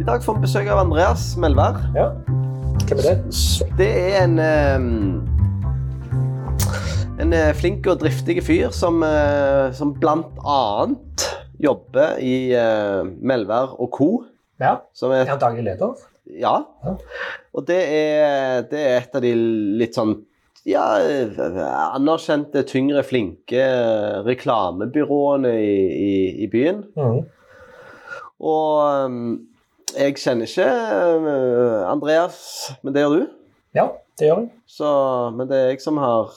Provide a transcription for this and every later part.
I dag får vi besøk av Andreas Melvær. Ja. Hvem er det? Det er en En eh, flink og driftig fyr som, eh, som blant annet jobber i uh, Melvær og co. Ja. Som Er er, han daglig leder? ja. Ja. Og det er, det er et av de litt sånn ja, anerkjente, tyngre, flinke reklamebyråene i, i, i byen. Mm. Og jeg kjenner ikke uh, Andreas, men det gjør du. Ja, det gjør jeg. Så, men det er jeg som har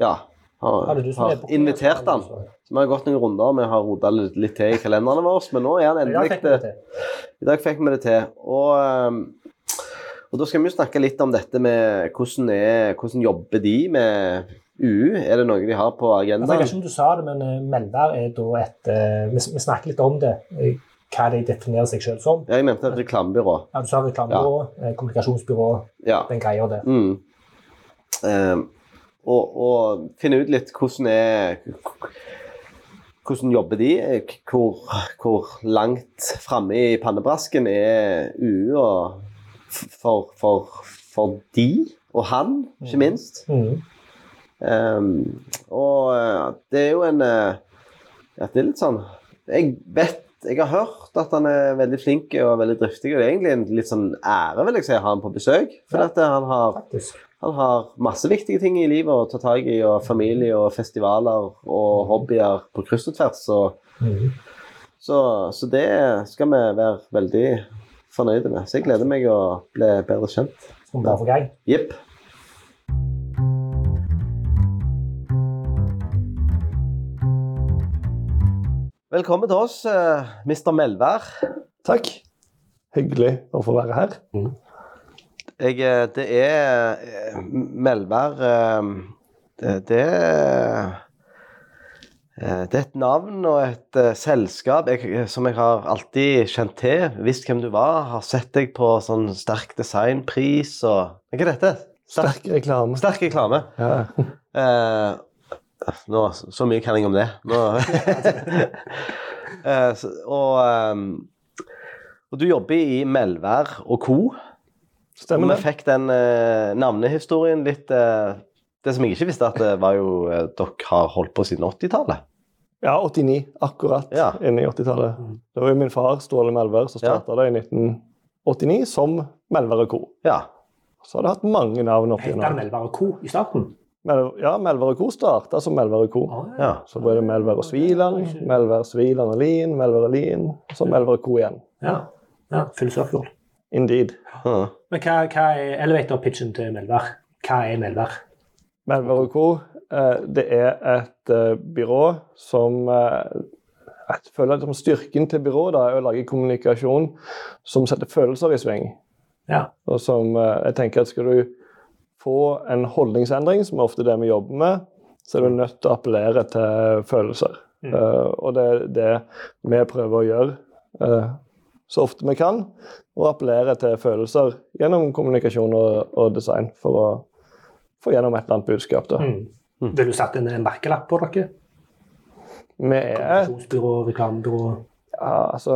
ja, har, har er invitert han. Så vi har gått noen runder vi har rota litt, til i kalenderne våre, men nå er han endelig det. I dag fikk vi det til. Og, um, og da skal vi jo snakke litt om dette med hvordan, er, hvordan jobber de med UU? Er det noe de har på agendaen? jeg vet ikke om du sa det, men uh, Melvær er da et vi, vi snakker litt om det. Hva de definerer seg selv som. Ja, Jeg mente et reklamebyrå. Ja, du sa reklamebyrå, ja. kommunikasjonsbyrå, Ja. den greia der. Mm. Um, og, og finne ut litt hvordan er Hvordan jobber de? Hvor, hvor langt framme i pannebrasken er UU for, for, for de og han, ikke minst? Mm. Um, og uh, det er jo en ja, Det er litt sånn Jeg vet Jeg har hørt at han er veldig flink og veldig driftig, og det er egentlig en litt sånn ære vil jeg si, å ha ham på besøk. For Ja. at han har han har masse viktige ting i livet å ta tak i, og familie og festivaler og hobbyer på kryss og tvers. Så, mm. så, så det skal vi være veldig fornøyde med. Så jeg gleder meg å bli bedre kjent. Som bare få gang? Jepp. Velkommen til oss, uh, Mr. Melvær. Takk. Hyggelig å få være her. Jeg, eh, det er eh, Melvær eh, det, det er eh, det er et navn og et eh, selskap jeg, som jeg har alltid kjent til. Visst hvem du var. Har sett deg på sånn sterk designpris og Hva er dette? Sterk reklame. Sterk reklame. Ja. Eh, nå, så mye kan jeg om det. Nå. Eh, og, ehm, og du jobber i Melvær og co. Stemmer Vi det. fikk den eh, navnehistorien litt eh, Det som jeg ikke visste, at det var jo eh, dere har holdt på siden 80-tallet. Ja, 89. Akkurat Ja. inne i 80-tallet. Det var jo min far, Ståle Melvær, som Ja. det i 1989 som Melvær og co. Ja. Så har det hatt mange navn opp igjennom. Melvær og Co. i starten? Mel ja, Melvær og co. starta som Melvær og co. ja. Så ble det Melvær og Sviland, Melvær Sviland og Lien, Melvær og Lien, så Melvær og co. igjen. Ja. ja Filosofjord. Indeed. Ja. Men hva, hva er elevator-pitchen til Melvær? Hva er Melvær? Melvær og co. Eh, det er et eh, byrå som eh, Jeg føler at liksom styrken til byrået da, er å lage kommunikasjon som setter følelser i sving. Ja. Og som eh, jeg tenker at skal du få en holdningsendring, som er ofte det vi jobber med, så er du nødt til å appellere til følelser. Mm. Uh, og det er det vi prøver å gjøre uh, så ofte vi kan. Å appellere til følelser gjennom kommunikasjon og, og design for å få gjennom et eller annet budskap. Da. Mm. Vil du sette en, en merkelapp på dere? Vi er Kommunikasjonsbyrå, reklamebyrå? Ja, altså,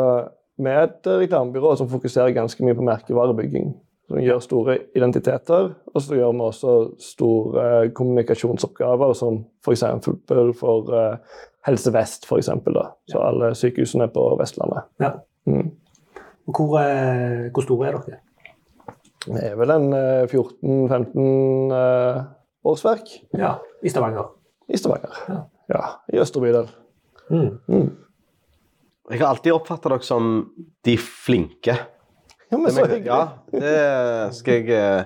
vi er et reklamebyrå som fokuserer ganske mye på merkevarebygging. Som gjør store identiteter, og så gjør vi også store eh, kommunikasjonsoppgaver, som f.eks. For, for eh, Helse Vest, for eksempel, da. Så alle sykehusene på Vestlandet. Ja. Mm. Hvor, eh, hvor store er dere? Det er vel en eh, 14-15 eh, årsverk Ja, I Stavanger. i Stavanger. Ja. Ja, i Østre bydel. Mm. Mm. Jeg har alltid oppfatta dere som de flinke. Ja, men så hyggelig. Ja, det skal jeg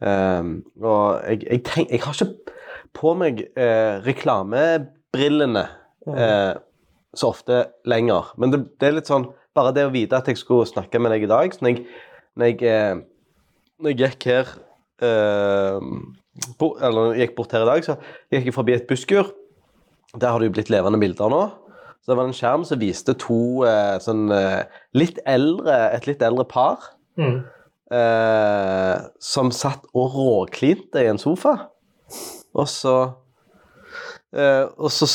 ehm, Og jeg, jeg, tenk, jeg har ikke på meg uh, reklamebrillene uh, så ofte lenger. Men det, det er litt sånn Bare det å vite at jeg skulle snakke med deg i dag så Når jeg, når jeg, når jeg gikk her uh, Eller når jeg gikk bort her i dag, så gikk jeg forbi et busskur. Der har det jo blitt levende bilder nå. Så det var en skjerm som viste to eh, sånn eh, litt eldre, et litt eldre par Mm. eh, som satt og råklinte i en sofa. Og så eh, Og så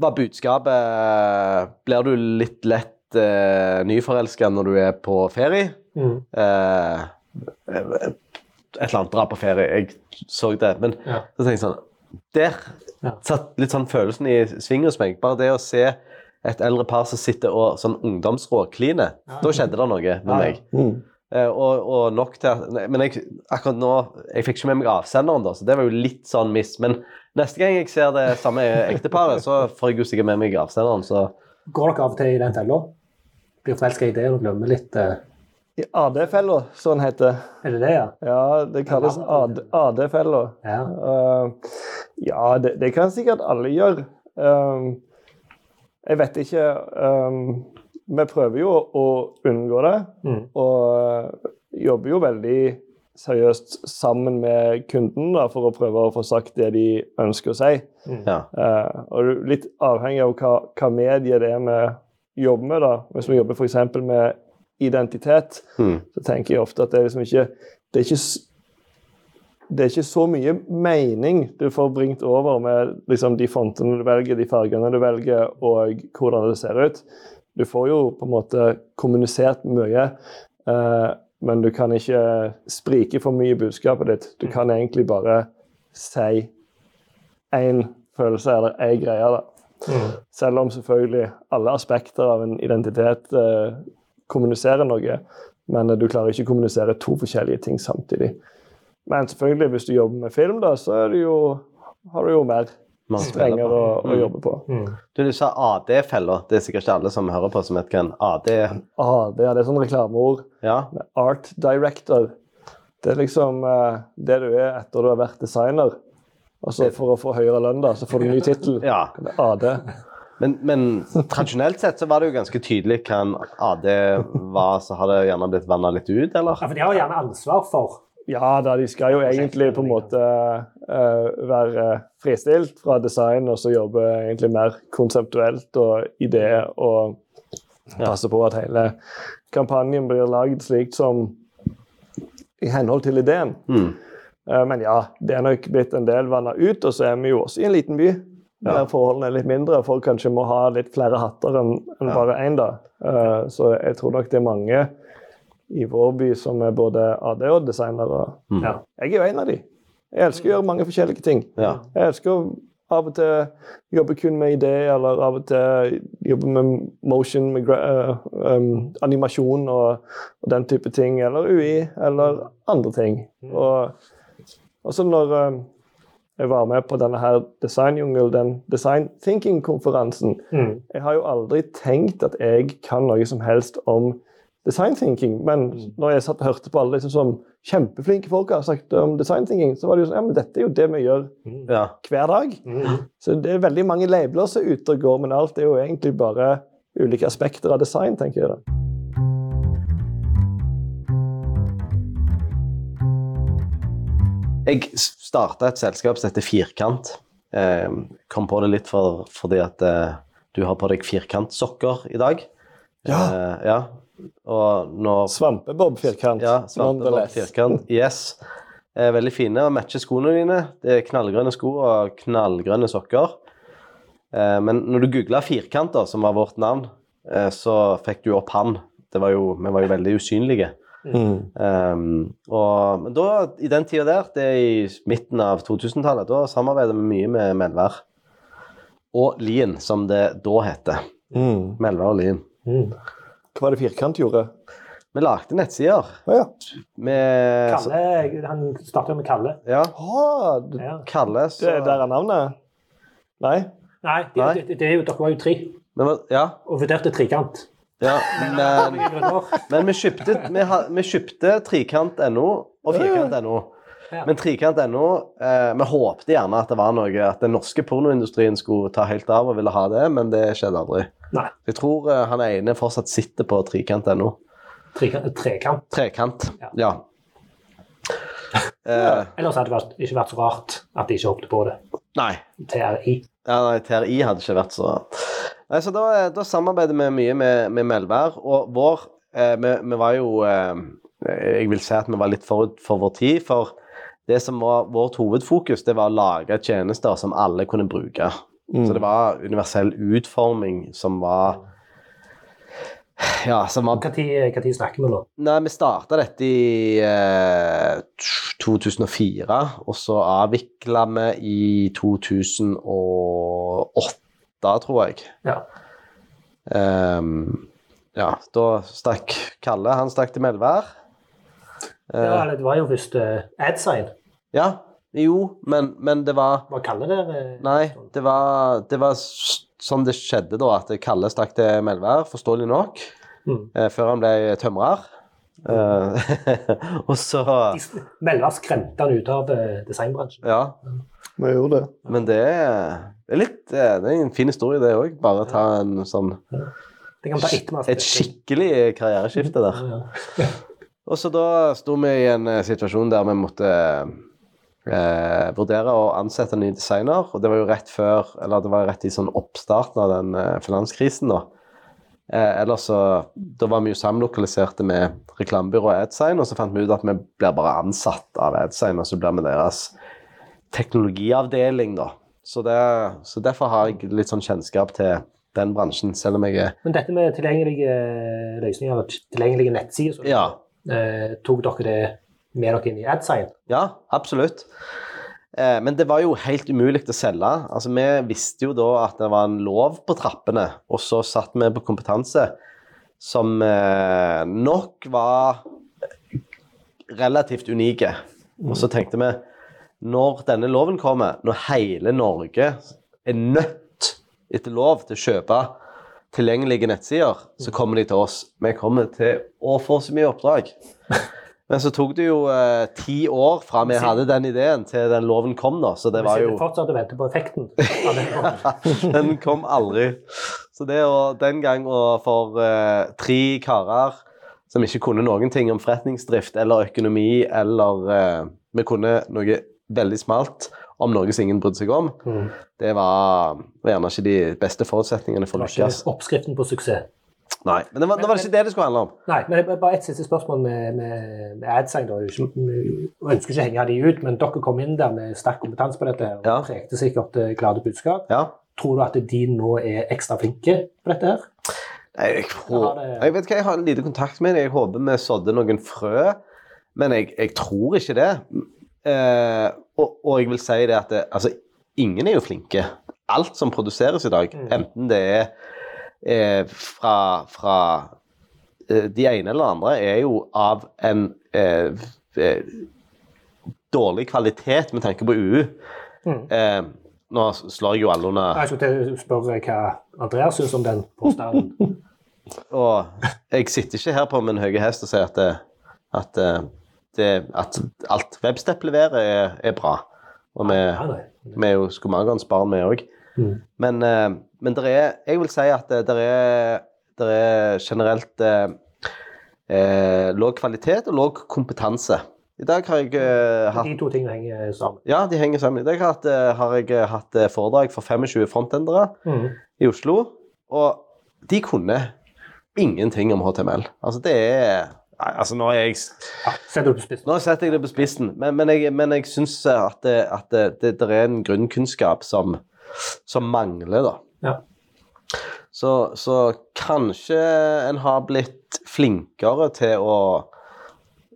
var budskapet Blir du litt lett uh, nyforelska når du er på ferie. Mm. Eh, et eller annet dra på ferie. Jeg så det. Men Ja. så tenkte jeg sånn Der satt litt sånn følelsen i sving hos meg. Bare det å se et eldre par som sitter og sånn ungdomsråkliner, da skjedde det noe med Ja, ja. meg. Mm. Eh, og, og nok til at Men jeg, akkurat nå Jeg fikk ikke med meg avsenderen, da, så det var jo litt sånn miss. Men neste gang jeg ser det samme ekteparet, så får jeg jo sikkert med meg avsenderen, så Går dere av og til i den fella? Blir forelska i det og glemmer litt uh... I AD-fella, som den heter. Er det det, ja? Ja, det kalles AD- AD-fella. Ja. Uh, ja, det, det kan sikkert alle gjøre. Um, jeg vet ikke um, Vi prøver jo å unngå det, Mm. og uh, jobber jo veldig seriøst sammen med kunden da, for å prøve å få sagt det de ønsker å si. ja. Uh, og litt avhengig av hva, hva medie det er vi jobber med. da. Hvis vi jobber f.eks. med identitet, Mm. så tenker jeg ofte at det er liksom ikke det er ikke, det er ikke så mye mening du får bringt over med liksom, de fontene du velger, de fargene du velger, og hvordan det ser ut. Du får jo på en måte kommunisert mye, eh, men du kan ikke sprike for mye i budskapet ditt. Du kan egentlig bare si én følelse eller ei greie. da. Mm. Selv om selvfølgelig alle aspekter av en identitet eh, kommuniserer noe, men eh, du klarer ikke å kommunisere to forskjellige ting samtidig. Men selvfølgelig, hvis du jobber med film, da, så er det jo, har du jo mer strengere strenger å, å jobbe på. Mm. Du, du sa AD-fella. Det er sikkert ikke alle som hører på som vet hva en AD er. ja, det er sånn reklameord. Ja. Art director. Det er liksom eh, det du er etter du har vært designer. Altså For å få høyere lønn, da, så får du ny tittel. ja. AD. Men, men tradisjonelt sett så var det jo ganske tydelig hva en AD var, så har det gjerne blitt vanna litt ut, eller? Ja, for de har gjerne ansvar for Ja da, de skal jo egentlig på en måte uh, være fristilt fra design og så jobbe egentlig mer konseptuelt og ideer og passe på at hele kampanjen blir lagd slik som i henhold til ideen. Mm. Uh, men ja, det er nok blitt en del vanna ut, og så er vi jo også i en liten by. Ja. Der forholdene er litt mindre. Folk kanskje må ha litt flere hatter enn en Ja. bare én. da. uh, så jeg tror nok det er mange i vår by som er både AD og designere. Mm. ja. Jeg er jo en av de. Jeg elsker å gjøre mange forskjellige ting. Ja. Jeg elsker å av og til jobbe kun med idé, eller av og til jobbe med motion, med gra eh, um, animasjon og, og den type ting, eller UI, eller andre ting. Og også når uh, jeg var med på denne her Designjungel, den Design Thinking-konferansen, Mm. jeg har jo aldri tenkt at jeg kan noe som helst om design thinking, men når jeg satt og hørte på alle liksom, som kjempeflinke folk har sagt om design thinking, så var det jo sånn Ja, men dette er jo det vi gjør ja. hver dag. Mm. Så det er veldig mange labeler som er ute og går, men alt er jo egentlig bare ulike aspekter av design, tenker jeg. da. Jeg starta et selskap som heter Firkant. Eh, kom på det litt for, fordi at eh, du har på deg firkantsokker i dag. Ja. Eh, ja. Og når Svampebob-firkant. Ja, svampebob-firkant. Yes. Er veldig fine og matcher skoene dine. Det er knallgrønne sko og knallgrønne sokker. Eh, men når du googla firkanter, som var vårt navn, eh, så fikk du opp han. Det var jo, vi var jo veldig usynlige. Mm. Um, og, men da, i den tida der, det er i midten av 2000-tallet, da samarbeidet vi mye med Melvær. Og Lien, som det da heter. Mm. Melvær og Lien. Mm. Hva var det Firkant gjorde? Vi lagde nettsider. Å ja. Med Kalle, han starta med Kalle. Ja, Ah, det, Ja. Kalle, så det er der er navnet? Nei? Nei, de, Nei. Det, det er jo, dere var jo tre men, Ja. og vurderte trekant. ja men, men vi kjøpte, vi, vi kjøpte trikant.no og firkant.no. Men trikant.no eh, Vi håpte gjerne at det var noe at den norske pornoindustrien skulle ta helt av og ville ha det, men det skjedde aldri. Nei, Jeg tror uh, han ene fortsatt sitter på trikant.no. trekant. trekant. Trekant, Ja. ja. Uh, Ellers hadde det vært, ikke vært så rart at de ikke hoppet på det. nei. TRI. Ja, nei, TRI hadde ikke vært så rart. Nei, så Da, eh, da samarbeider vi mye med, med Melvær, og vår eh, vi, vi var jo eh, Jeg vil si at vi var litt forut for vår tid, for det som var vårt hovedfokus, det var å lage tjenester som alle kunne bruke. Mm. Så det var universell utforming som var Ja, som var tid snakker vi nå? Nei, vi starta dette i eh, 2004, og så avvikla vi i 2008, tror jeg. Ja. Um, ja, da stakk Kalle Han stakk til Melvær. Eh, ja, det var jo først uh, Adsign. ja, jo, men, men det var Hva kaller det? eh, Nei, det var, det var sånn det skjedde da, at Kalle stakk til Melvær, forståelig nok, Mm. eh, før han ble tømrer. Mm. og så Melvær skremte han ut av designbransjen. Ja. Vi gjorde det. Men det er, litt Det er en fin historie, det òg. Bare ta en sånn Det kan ta etter Et skikkelig karriereskifte der. Ja, ja. Og så da sto vi i en situasjon der vi måtte eh, vurdere å ansette en ny designer. Og det var jo rett før, eller det var rett i sånn oppstarten av den eh, finanskrisen, da. Eh, ellers så Da var vi jo samlokaliserte med reklamebyrået Adsign, og så fant vi ut at vi blir bare ansatt av Adsign, og så blir vi deres teknologiavdeling, da. Så, det, så derfor har jeg litt sånn kjennskap til den bransjen, selv om jeg er Men dette med tilgjengelige eh, løsninger, tilgjengelige nettsider, så Ja. eh, tok dere det med dere inn i Adsign? Ja, absolutt. Eh, men det var jo helt umulig å selge. Altså, Vi visste jo da at det var en lov på trappene, og så satt vi på kompetanse som eh, nok var relativt unike. Og så tenkte vi når denne loven kommer, når hele Norge er nødt etter lov til å kjøpe tilgjengelige nettsider, så kommer de til oss. Vi kommer til å få så mye oppdrag. Men så tok det jo eh, ti år fra vi hadde den ideen til den loven kom, da. Så det Vi var sitter fortsatt og venter på effekten. av den. Den kom aldri. Så det å den gang og for eh, tre karer som ikke kunne noen ting om forretningsdrift eller økonomi eller eh, Vi kunne noe veldig smalt om noe som ingen brydde seg om. Mm. Det var, var gjerne ikke de beste forutsetningene for å lykkes. oppskriften på suksess. Nei, men det var, det var ikke det det skulle handle om. Nei, men det bare et siste spørsmål med, med, med Adsign. da. Jeg ønsker ikke å henge de ut, men dere kom inn der med sterk kompetanse på dette og Ja. prekte sikkert eh, glade budskap. Ja. Tror du at de nå er ekstra flinke på dette her? Nei, Jeg, hå- det- jeg vet hva, jeg har lite kontakt med dem. Jeg håper vi sådde noen frø, men jeg, jeg tror ikke det. Eh, og, og jeg vil si det at det, altså, ingen er jo flinke. Alt som produseres i dag, Mm. enten det er eh, fra, fra eh, de ene eller andre, er jo av en eh, eh, dårlig kvalitet med tanke på UU. Mm. Eh, nå slår jeg jo alle under Jeg skulle spørre hva Andreas syns om den påstanden. Og jeg sitter ikke her på min høye hest og sier at, at, det, at alt Webstep leverer, er, er bra. Og vi er jo skomagerens barn, vi òg. Mm. Men, eh, men det er Jeg vil si at det er, det er generelt eh, eh, lav kvalitet og lav kompetanse. I dag har jeg uh, hatt De to tingene henger sammen. Ja, de henger sammen. I dag har, eh, har jeg eh, hatt eh, foredrag for 25 frontendere Mm. i Oslo, og de kunne ingenting om HTML. Altså, det er altså, nå er jeg Ja, setter du på spissen. Nå setter jeg det på spissen, men, men jeg, men jeg syns at, det, at det, det, det er en grunnkunnskap som, som mangler, da. Ja. Så, så kanskje en har blitt flinkere til å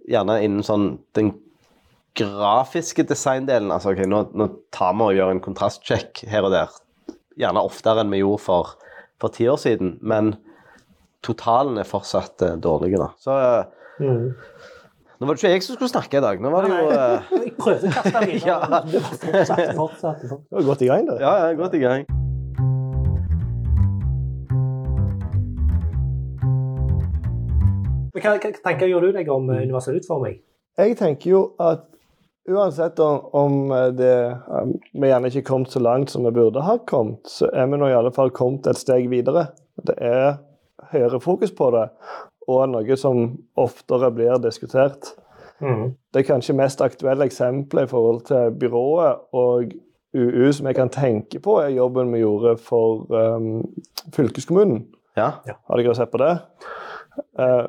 Gjerne innen sånn den grafiske designdelen. Altså, ok, nå, nå tar vi og gjør en kontrastsjekk her og der. Gjerne oftere enn vi gjorde for, for ti år siden. Men totalen er fortsatt dårlig, dårlige, da. Så eh, Mm. Nå var det ikke jeg som skulle snakke i dag. Nå var det jo uh... Jeg prøvde å kaste den videre. Ja. men fortsatte, fortsatte. Det var godt i gang, du. Ja, er godt i gang. Men Hva, hva tenker gjør du deg om eh, universell utforming? Jeg tenker jo at uansett om, om det um, vi gjerne ikke kommet så langt som vi burde ha kommet, så er vi nå i alle fall kommet et steg videre. Det er høyere fokus på det, og noe som oftere blir diskutert. Mm. Det er kanskje mest aktuelle eksempelet i forhold til byrået og UU som jeg kan tenke på, er jobben vi gjorde for um, fylkeskommunen. Ja. Har dere sett på det? Uh,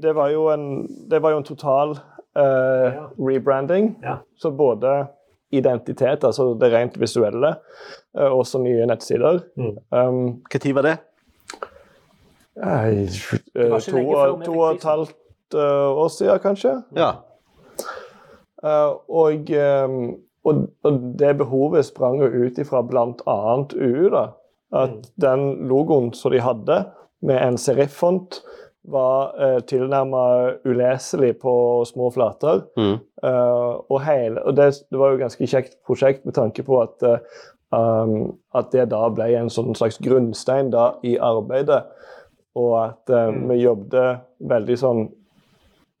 det var jo en, det var jo en total uh, rebranding. Ja. Så både identitet, altså det rent visuelle, eh, og også nye nettsider. Mm. Um, Når var det? Nei, eh, to, to og et halvt eh, år siden, kanskje. Ja. Eh, og, eh, og, og det behovet sprang jo ut ifra bl.a. UU. da, At Mm. den logoen som de hadde, med en seriffont, var uh, tilnærmet uleselig på små flater. Mm. Uh, og hele, og det, det var jo et ganske kjekt prosjekt med tanke på at, uh, um, at det da ble en sånn slags grunnstein da i arbeidet. Og at Mm. vi jobbet veldig sånn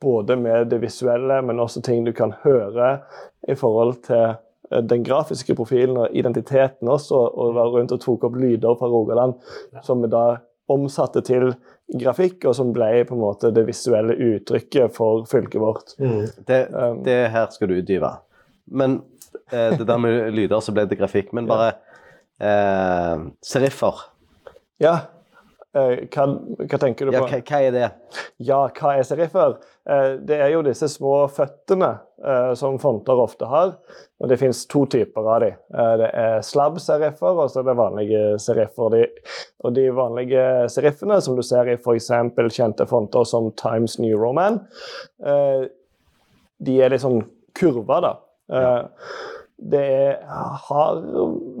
både med det visuelle, men også ting du kan høre i forhold til eh, den grafiske profilen og identiteten også, og var rundt og tok opp lyder fra Rogaland som vi da omsatte til grafikk, og som ble på en måte det visuelle uttrykket for fylket vårt. Mm. Det, Um, det her skal du utdype. Men eh, det der med lyder, så ble det grafikk. Men bare eh, seriffer. Ja. Eh, hva, hva tenker du Ja, på? hva, hva er det? Ja, hva er seriffer? Eh, det er jo disse små føttene eh, som fonter ofte har. Og det fins to typer av dem. Det er slabb-seriffer og så er det vanlige seriffer. Og de vanlige seriffene, som du ser i f.eks. kjente fonter som Times New Roman, de er litt sånn kurva, da. Ja. det er, har,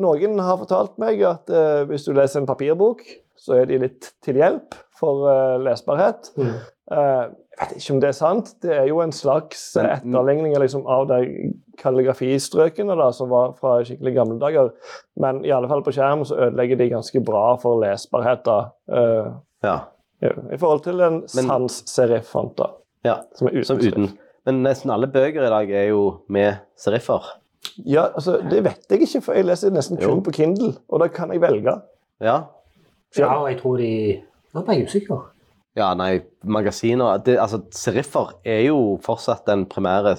noen har fortalt meg at hvis du leser en papirbok, så er de litt til hjelp for uh, lesbarhet. Mm. Uh, jeg vet ikke om det er sant. Det er jo en slags etterligning liksom, av de kalligrafistrøkene da, som var fra skikkelig gamle dager. Men i alle fall på skjerm så ødelegger de ganske bra for lesbarhet. da, Uh, Ja. I forhold til en sans-serif-font, da, ja. som er uten. Som uten. Men nesten alle bøker i dag er jo med seriffer. Ja, altså, Det vet jeg ikke, for jeg leser nesten kun Jo. på Kindle, og da kan jeg velge. Ja. Ja, og jeg tror de Nå ble jeg usikker. Ja, nei, magasiner det, Altså, seriffer er jo fortsatt den primære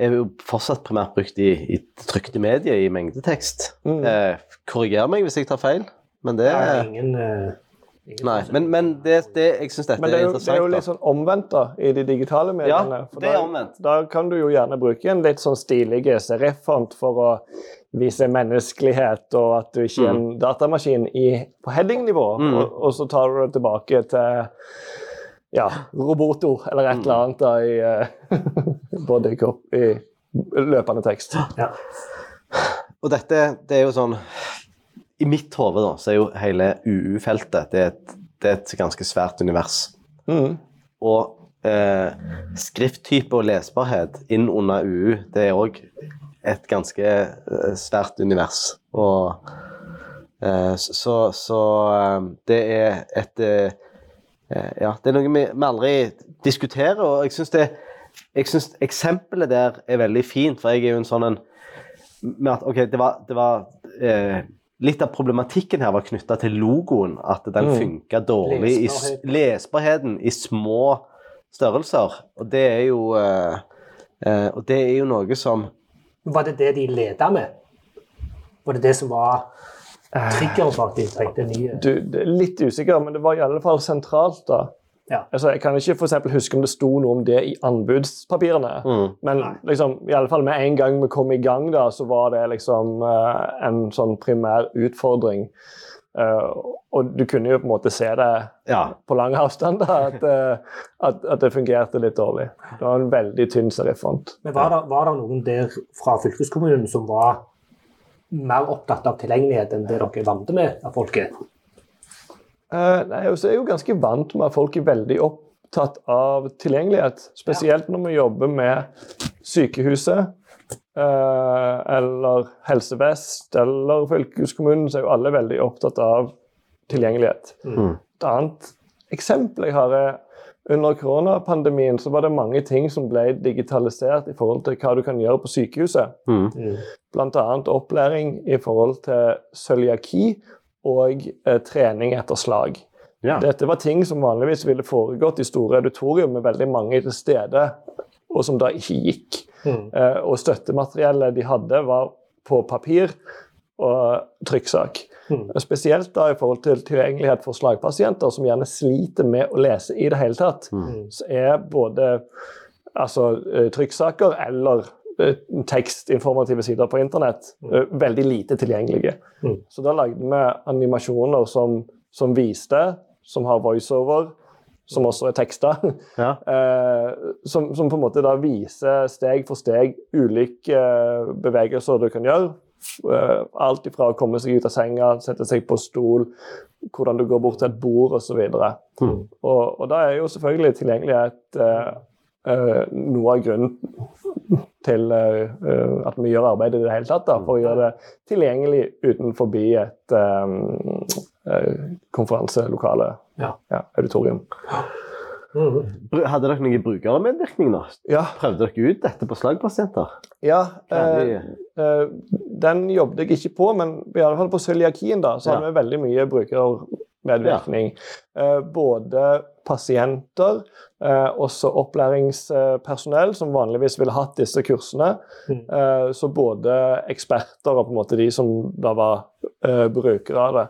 Er jo fortsatt primært brukt i, i trykte medier i mengdetekst. Mm. Eh, Korriger meg hvis jeg tar feil, men det er ingen, eh, ingen Nei, men, men det, det, jeg syns dette Men det er, er interessant. det er jo litt sånn omvendt da, i de digitale mediene. Ja, det er da, omvendt. Da kan du jo gjerne bruke en litt sånn stilig serif-font for å vise menneskelighet, og at du ikke er en datamaskin i, på heading-nivå. Mm. Og, og så tar du det tilbake til ja, Roboto eller et eller annet da, i både kropp i løpende tekst. Ja. Og dette, det er jo sånn I mitt hode da, så er jo hele UU-feltet det, et- det er et ganske svært univers. Mm. Og eh, skrifttype og lesbarhet inn under UU, det er òg et ganske eh, svært univers. Og eh, så, så eh, det er et Ja, det er noe vi, vi aldri diskuterer, og jeg syns det jeg synes eksempelet der er veldig fint, for jeg er jo en sånn en med at, ok, det var, det var eh, Litt av problematikken her var knytta til logoen. At den Mm. funka dårlig i s- lesbarheten i små størrelser. Og det er jo eh, eh, Og det er jo noe som Var det det de leda med? Var det det som var triggeren for at de trengte nye Du, det er litt usikker, men det var i alle fall sentralt. da. Ja. Altså, jeg kan ikke for huske om det sto noe om det i anbudspapirene. mm, Men liksom, i alle fall med en gang vi kom i gang, da, så var det liksom eh, en sånn primær utfordring. Eh, og du kunne jo på en måte se det Ja. på lang avstand, da, at, eh, at, at det fungerte litt dårlig. Det var en veldig tynn serifont. Men var det, var det noen der fra fylkeskommunen som var mer opptatt av tilgjengelighet enn det dere er vant med av folket? Uh, nei, jeg er jeg jo ganske vant med at folk er veldig opptatt av tilgjengelighet. Spesielt når vi jobber med sykehuset eh, eller Helse Vest eller fylkeskommunen, så er jo alle veldig opptatt av tilgjengelighet. Mm. Et annet eksempel jeg har er under koronapandemien så var det mange ting som ble digitalisert i forhold til hva du kan gjøre på sykehuset. Mm. Mm. Bl.a. opplæring i forhold til cøliaki og eh, trening etter slag. Ja. Dette var ting som vanligvis ville foregått i store auditorium med veldig mange til stede, og som da ikke gikk. Mm. Eh, og støttemateriellet de hadde, var på papir og trykksak. Mm. Spesielt da i forhold til tilgjengelighet for slagpasienter, som gjerne sliter med å lese i det hele tatt. Mm. Så er både altså, eh, trykksaker eller tekstinformative sider på internett, mm. veldig lite tilgjengelige. Mm. Så da lagde vi animasjoner som, som viste som har voiceover, som også er teksta. Ja. Eh, som, som på en måte da viser steg for steg ulike eh, bevegelser du kan gjøre. Eh, alt ifra å komme seg ut av senga, sette seg på stol, hvordan du går bort til et bord osv. Mm. Og, og da er jo selvfølgelig tilgjengelighet eh, eh, noe av grunnen til at vi gjør arbeidet i det hele tatt. Da, for å gjøre det tilgjengelig utenfor et konferanselokale, Ja. ja, auditorium. Mhm. Hadde dere noen brukermedvirkning? da? Ja, Prøvde dere ut dette på slagpasienter? ja eh, eh, den jobbet jeg ikke på, men i alle fall på cøliakien da, så Ja. hadde vi veldig mye brukermedvirkning. Eh, både pasienter, eh, også opplæringspersonell som vanligvis ville hatt disse kursene. Mm. Eh, så både eksperter og på en måte de som da var eh, brukere av det.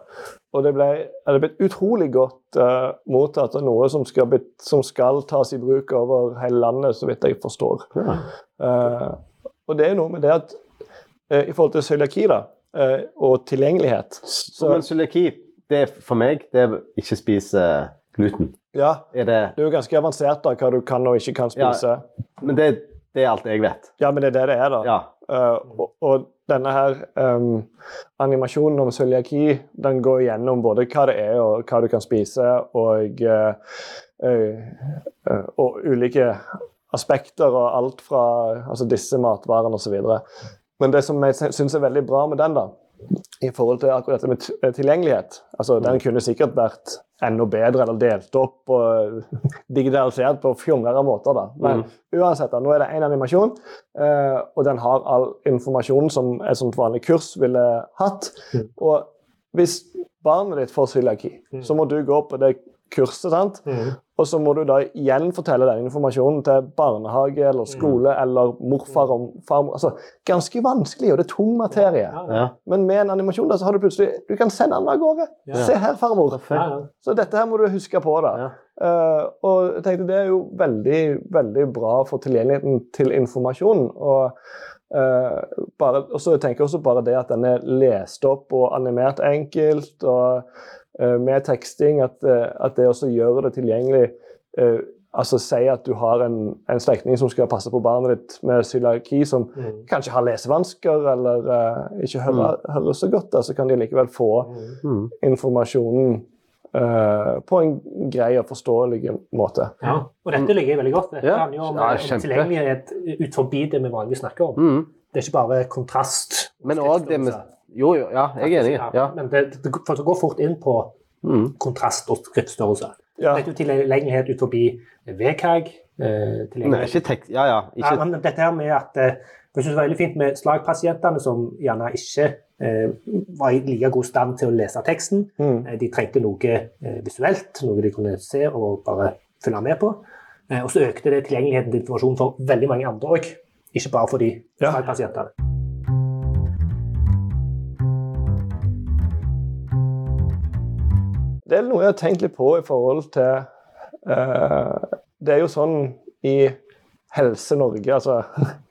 Og det ble, er det blitt utrolig godt uh, mottatt av noe som skal, bli, som skal tas i bruk over hele landet, så vidt jeg forstår. Ja. Uh, og det er noe med det at uh, i forhold til cøliaki og tilgjengelighet Så, men cøliaki, det er for meg det er ikke spise gluten. Ja, Er det det er jo ganske avansert da, hva du kan og ikke kan Ja. spise. Men det, det er alt jeg vet. Ja, men det er det det er, da. Ja. Eh, og, og denne her um, animasjonen om cøliaki den går gjennom både hva det er og hva du kan spise, og, uh, eh, og ulike aspekter og alt fra altså disse matvarene osv. Men det som jeg syns er veldig bra med den, da, i forhold til akkurat dette med tilgjengelighet altså Den kunne sikkert vært enda bedre eller delt opp og digitalisert på fjongere måter. da. Men uansett, da, nå er det én animasjon, eh, og den har all informasjonen som et sånt vanlig kurs ville hatt. Mm. Og hvis barnet ditt får cøliaki, Mm. så må du gå på det kurset, sant? Og så må du da igjen fortelle den informasjonen til barnehage eller skole eller morfar og farmor. Altså, ganske vanskelig, og det er tung materie. Ja, ja. Men med en animasjon da, så har du plutselig Du kan sende den av gårde. Ja. Se her, farmor. Ja, ja. Så dette her må du huske på. da. Ja. Eh, og jeg tenkte Det er jo veldig veldig bra for tilgjengeligheten til informasjon. Og, uh, bare, og så tenker jeg også bare det at den er lest opp og animert enkelt. og med teksting, at, eh, at det også gjør det tilgjengelig. eh, altså Si at du har en, en slektning som skal passe på barnet ditt med cøliaki, som mm. kanskje har lesevansker eller uh, ikke hører, hører så godt, så så kan de likevel få Mhm. Mm. informasjonen Uh, på en grei og forståelig måte. Ja, og dette ligger veldig godt. Dette Ja. handler jo om, Ja, om tilgjengelighet ut forbi det vi vanligvis snakker om. Mm. Det er ikke bare kontrast. Men òg det med Jo, jo, ja, jeg er enig. Ja. Men det, det, det går fort inn på Mm. kontrast og skriftstørrelse. Ja. Dette er jo tilgjengelighet ut forbi VKG. Eh, Nei, tilgjengelighet. ikke tekst... Ja, ja. Ikke Ja, men dette her med at eh, Jeg synes det var veldig fint med slagpasientene som gjerne ikke eh, var i like god stand til å lese teksten. Mm. Eh, De trengte noe eh, visuelt, noe de kunne se og bare følge med på. Eh, Og så økte det tilgjengeligheten til informasjon for veldig mange andre òg, ikke bare for de Ja. slagpasientene. Det er noe jeg har tenkt litt på i forhold til uh, Det er jo sånn i Helse-Norge altså,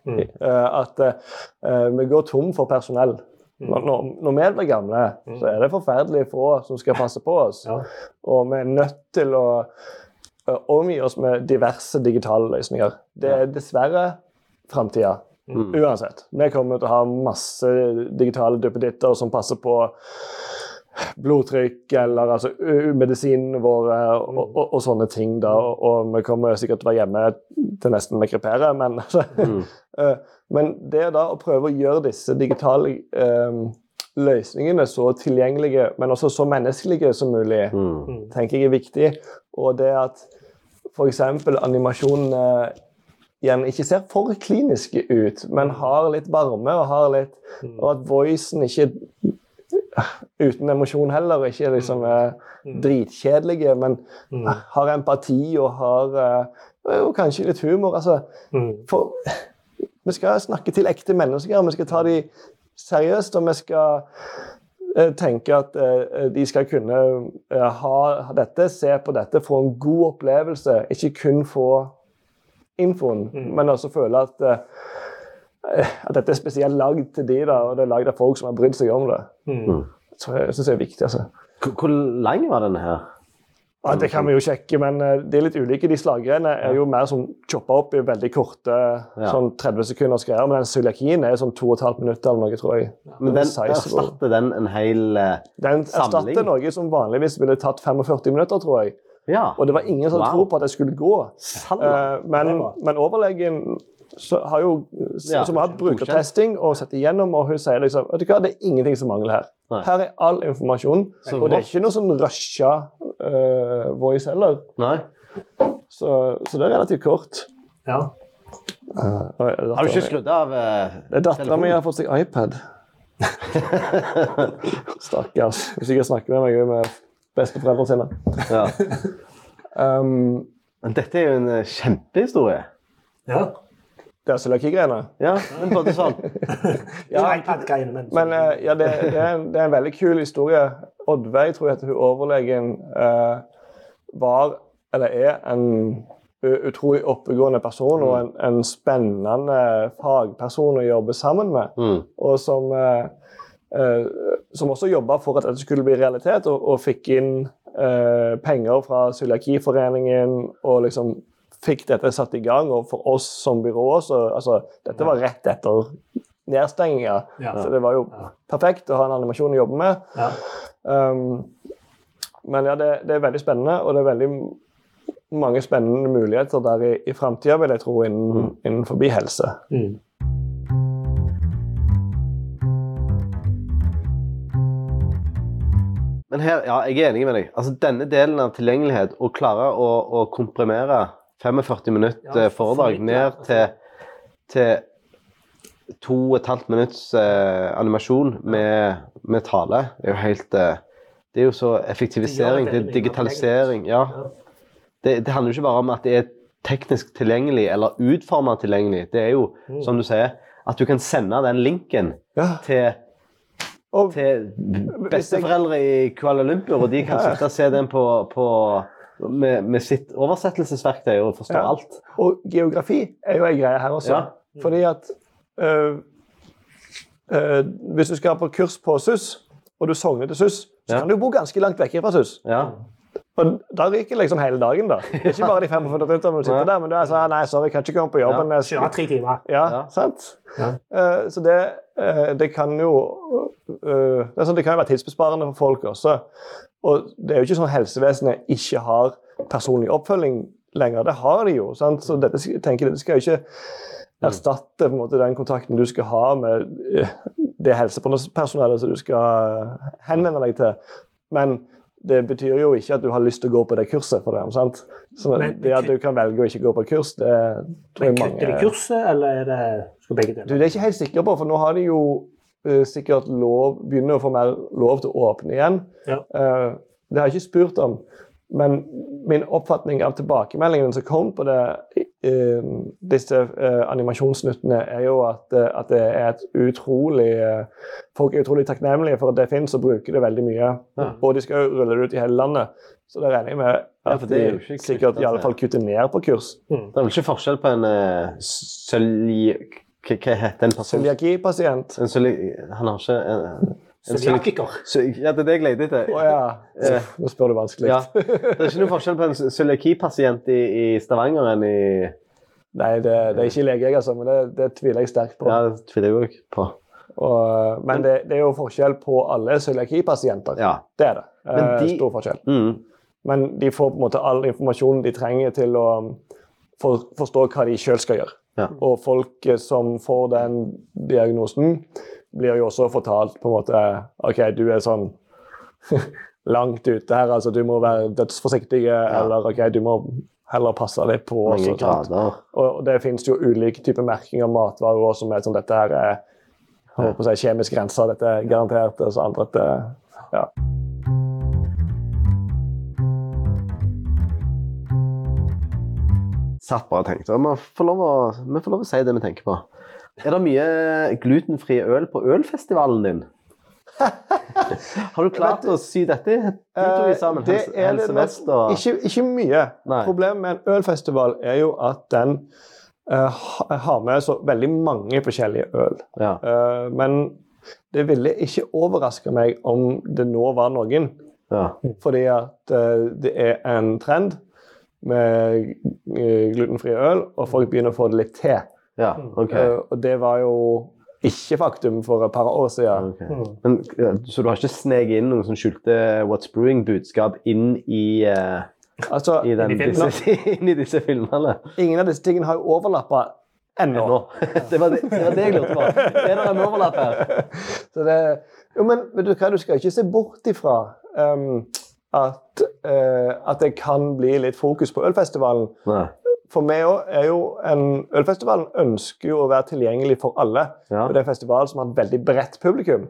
Mm. eh, at uh, vi går tom for personell. Mm. Når, når, vi blir gamle, så er det forferdelig få som skal passe på oss. Ja. Og vi er nødt til å omgi oss med diverse digitale løsninger. Det er dessverre framtida. Mm. Uansett. Vi kommer til å ha masse digitale duppeditter som passer på blodtrykk eller altså medisinene våre og, og, og sånne ting. da, og, og vi kommer sikkert til å være hjemme til nesten vi kreperer, men, Mm. eh, men det da å prøve å gjøre disse digitale eh, løsningene så tilgjengelige, men også så menneskelige som mulig, Mm. tenker jeg er viktig. Og det at f.eks. animasjonene igjen ikke ser for kliniske ut, men har litt varme og har litt Og at voicen ikke uten emosjon heller, ikke liksom er dritkjedelige, men Mm. har empati og har eh, og kanskje litt humor. altså Mm. for vi skal snakke til ekte mennesker, vi skal ta dem seriøst, og vi skal eh, tenke at eh, de skal kunne eh, ha dette, se på dette, få en god opplevelse. Ikke kun få infoen, Mm. men også føle at, eh, at dette er spesielt lagd til de, da, og det er lagd av folk som har brydd seg om det. Mm. Så jeg syns det er viktig. altså. Hvor, hvor lang var denne her? Ja, Det kan vi jo sjekke, men det de er litt ulike. De slaggreiene er jo mer sånn choppa opp i veldig korte Ja. sånn 30 sekunders greier. Men den cøliakien er sånn 2 15 minutter eller noe, tror jeg. Men den den erstatter den en hel uh, Den Samling. erstatter noe som vanligvis ville tatt 45 minutter, tror jeg. Ja. Og det var ingen som Wow. tro på at det skulle gå. Eh, men, Det men overlegen så har jo Ja, som har hatt brukertesting og sett igjennom, og hun sier liksom vet du hva, det er ingenting som mangler her. Nei. Her er all informasjon, Så og det er ikke noe sånn rusha uh, voice heller. Nei. Så, så det er relativt kort. Ja. Uh, oi, det er Har du ikke skrudd av uh, Det er dattera mi har fått seg iPad. Stakkars. Hun sikkert snakker med meg med besteforeldrene sine. Ja. Um, Men dette er jo en eh, kjempehistorie. ja. Det er cøliaki-greiene. Ja, men både sånn. ja. men Men eh, ja, det, det, er en, det er en veldig kul historie. Oddveig, tror jeg heter hun overlegen, eh, var, eller er, en utrolig oppegående person og en, en spennende fagperson å jobbe sammen med. Mm. Og som, eh, eh, som også jobba for at dette skulle bli realitet, og, og fikk inn eh, penger fra Cøliakiforeningen og liksom fikk dette satt i gang. Og for oss som byrå så altså, Dette var rett etter nedstenginga, Ja. så det var jo perfekt å ha en animasjon å jobbe med. ja. Um, men ja, det, det er veldig spennende, og det er veldig mange spennende muligheter der i, i framtida, vil jeg tro, innen, innenfor helse. Mm. Men her, ja, jeg er enig med deg. Altså, Denne delen av tilgjengelighet, å klare å, å komprimere 45 minutter Ja, foredrag ned til, til to og et halvt minutts eh, animasjon med, med tale, er jo helt eh, Det er jo så effektivisering, Det det det er digitalisering. Ja. Ja. Det, det handler jo ikke bare om at det er teknisk tilgjengelig eller utforma tilgjengelig. Det er jo, Mm. som du sier, at du kan sende den linken Ja. til Og til besteforeldre i Kuala Lumpur, og de kan sitte og se den på, på med, med sitt oversettelsesverktøy og forstå Ja. alt. Og geografi er jo en greie her også. Ja. Fordi at øh, øh, Hvis du skal på kurs på SUS, og du sogner til SUS, så Ja. kan du bo ganske langt vekk fra SUS. Ja. Og da ryker liksom hele dagen, da. Ikke bare de 45 minuttene du sitter der, men du er sånn Nei, sorry, jeg kan ikke komme på jobben. Ja. Kjøre tre timer. Ja, Ja. sant? Ja. Eh, så det, det kan jo det, sånn, det kan jo være tidsbesparende for folk også. Og det er jo ikke sånn at helsevesenet ikke har personlig oppfølging lenger. Det har de jo. Sant? Så dette, tenker, dette skal jo ikke erstatte på en måte, den kontakten du skal ha med eh, det helsepersonellet som du skal henvende deg til. Men det betyr jo ikke at du har lyst til å gå på det kurset for dem. sant? Så Men- det at du kan velge å ikke gå på kurs, det tror jeg mange Kutter de kurset, eller er det skal begge du, det er jeg ikke helt sikker på, for nå har de jo sikkert lov, begynner å få mer lov til å åpne igjen. Ja. Eh, det har jeg ikke spurt om. Men min oppfatning av tilbakemeldingene som kom på det, eh, disse eh, animasjonsnuttene, er jo at, eh, at det er et utrolig eh, Folk er utrolig takknemlige for at det finnes og bruker det veldig mye. Ja. Og de skal jo rulle det ut i hele landet. Så det regner jeg med at for det er jo de ikke sikkert i alle fall kutter ned på kurs. Mm. Det er vel ikke forskjell på en uh, sølje... Hva hva heter en person? Cøliakipasient. En. Han har ikke en, en Cøliakiker. Ja, det er det jeg leter etter. Oh, ja. Eh, Nå spør du vanskelig. Ja. Det er ikke noen forskjell på en cøliakipasient i, i Stavanger enn i Nei, det, det er ikke lege, jeg, altså, men det, det tviler jeg sterkt på. Ja, det tviler jeg òg på. Og, men det, det er jo forskjell på alle cøliakipasienter. Ja. Det er det. Men Eh, de- Stor forskjell. Mm. Men de får på en måte all informasjonen de trenger til å um, for, forstå hva de sjøl skal gjøre. Ja. Og folk eh, som får den diagnosen, blir jo også fortalt på en måte OK, du er sånn langt ute her, altså du må være dødsforsiktig, eller OK, du må heller passe deg på. Mange grader. Og det finnes jo ulike typer merking av matvarer også, som er sånn dette her er på å si, kjemisk rensa, dette er garantert. Og så andre at det, ja. Satt bare og tenkte. Vi får, lov å, vi får lov å si det vi tenker på. Er det mye glutenfri øl på ølfestivalen din? Har du klart å sy dette utover sammen? Eh, det Helse, er det Helse og ikke, ikke mye. Nei. Problemet med en ølfestival er jo at den uh, har med så veldig mange forskjellige øl. ja. Uh, men det ville ikke overraske meg om det nå var noen Ja. Fordi at uh, det er en trend med eh, glutenfri øl, og folk begynner å få det litt til. ja. okay. Eh, og det var jo ikke faktum for et par år siden. Okay. Men, så du har ikke sneket inn noen som skjulte What's Brewing-budskap inn i, uh, Altså, i, den, Inn i disse, inn i disse filmene? ingen av disse tingene har jo overlappa ennå. ennå. Det var det, det var det jeg lurte på. Er det en overlapp her? Så det, jo, men vet du hva, du skal ikke se bort ifra um, at, eh, at det kan bli litt fokus på ølfestivalen. Nei. For òg er jo en Ølfestivalen ønsker jo å være tilgjengelig for alle. Ja. Og det er en festival som har et veldig bredt publikum.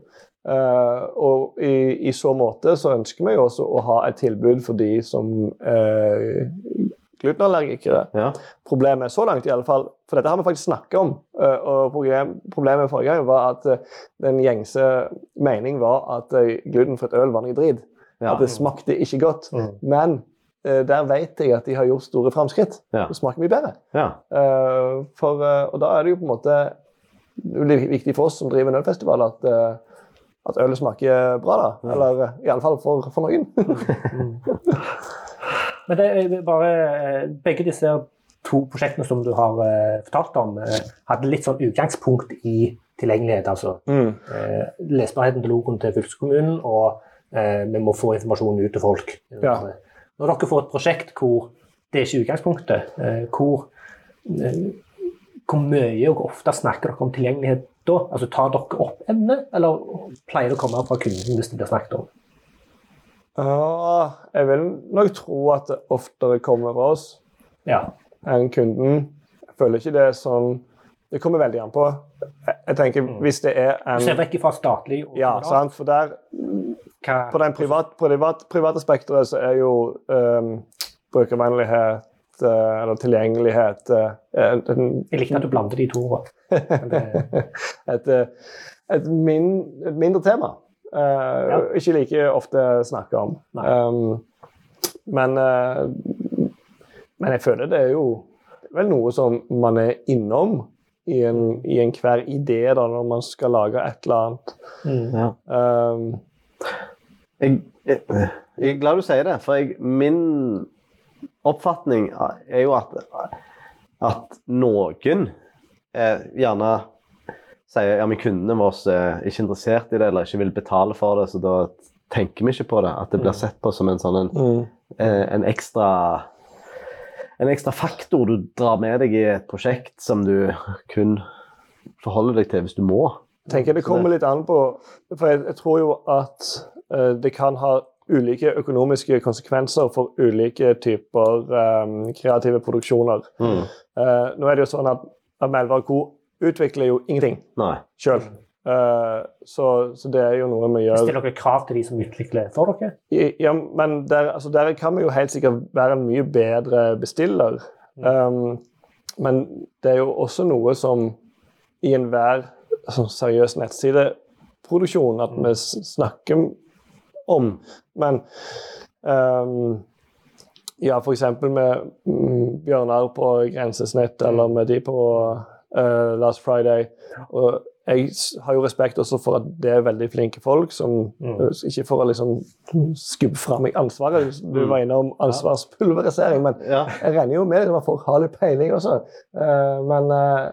Eh, og i, i så måte så ønsker vi jo også å ha et tilbud for de som er glutenallergikere. Ja. Problemet så langt, i alle fall, for dette har vi faktisk snakket om, eh, og problem, problemet forrige gang var at eh, den gjengse mening var at eh, glutenfritt øl var noe drit. Ja. At det smakte ikke godt. Mm. Men uh, der vet jeg at de har gjort store framskritt. Ja. Det smaker mye bedre. ja. Uh, for, uh, og da er det jo på en måte viktig for oss som driver en ølfestival, at, at ølet smaker bra. da. Ja. Eller eh, i alle fall for, for noen. Men det er bare Begge disse to prosjektene som du har fortalt om, hadde litt sånn utgangspunkt i tilgjengelighet. altså Mm. eh, lesbarheten til logoen til fylkeskommunen, og vi må få informasjonen ut til folk. Ja. Når dere får et prosjekt hvor det er ikke utgangspunktet, eh, hvor, eh, hvor mye og ofte snakker dere om tilgjengelighet da? Altså Tar dere opp emnet, eller pleier det å komme fra kunden hvis det blir snakket om? Ja, jeg vil nok tro at det oftere kommer fra oss Ja. enn kunden. Jeg føler ikke det er sånn Det kommer veldig an på. Jeg, tenker Hvis det er Du ser vekk fra statlig Ja, sant, for der Hva- På det privat, privat, private spekteret så er jo um, brukervennlighet eh, eller tilgjengelighet eh, en, en, Jeg likte at du blander de to ordene. Et, eh, et, min, et mindre tema. Eh, Ikke like ofte snakka om. Um, men, uh, men jeg føler det er jo vel noe som man er innom i, en, i enhver idé da, når man skal lage et eller annet. Mm. ja. Um, Jeg, jeg, jeg er glad du sier det, for jeg, min oppfatning er jo at, at noen eh, gjerne sier ja, men kundene våre er ikke interessert i det eller ikke vil betale for det, så da tenker vi ikke på det. At det blir sett på som en sånn en, mm. eh, en ekstra en ekstra faktor du drar med deg i et prosjekt som du kun forholder deg til hvis du må. Jeg tenker det kommer litt an på For jeg, jeg tror jo at uh, det kan ha ulike økonomiske konsekvenser for ulike typer um, kreative produksjoner. Mm. Uh, nå er det jo sånn at, at Melvar Co. utvikler jo ingenting sjøl. så, så det er jo noe vi gjør Stiller dere krav til de som utvikler for dere? I- Ja, men der, altså der kan vi jo helt sikkert være en mye bedre bestiller. Um, men det er jo også noe som i enhver altså, seriøs nettsideproduksjon at vi snakker om. Men um, ja, f.eks. med mm, Bjørnar på Grensesnitt, eller med de på uh, Last Friday. Og jeg har jo respekt også for at det er veldig flinke folk, som Mm. uh, ikke for å liksom skubbe fra meg ansvaret. Du var var innom ansvarspulverisering, men jeg regner jo med at folk har litt peiling også. Uh, men uh,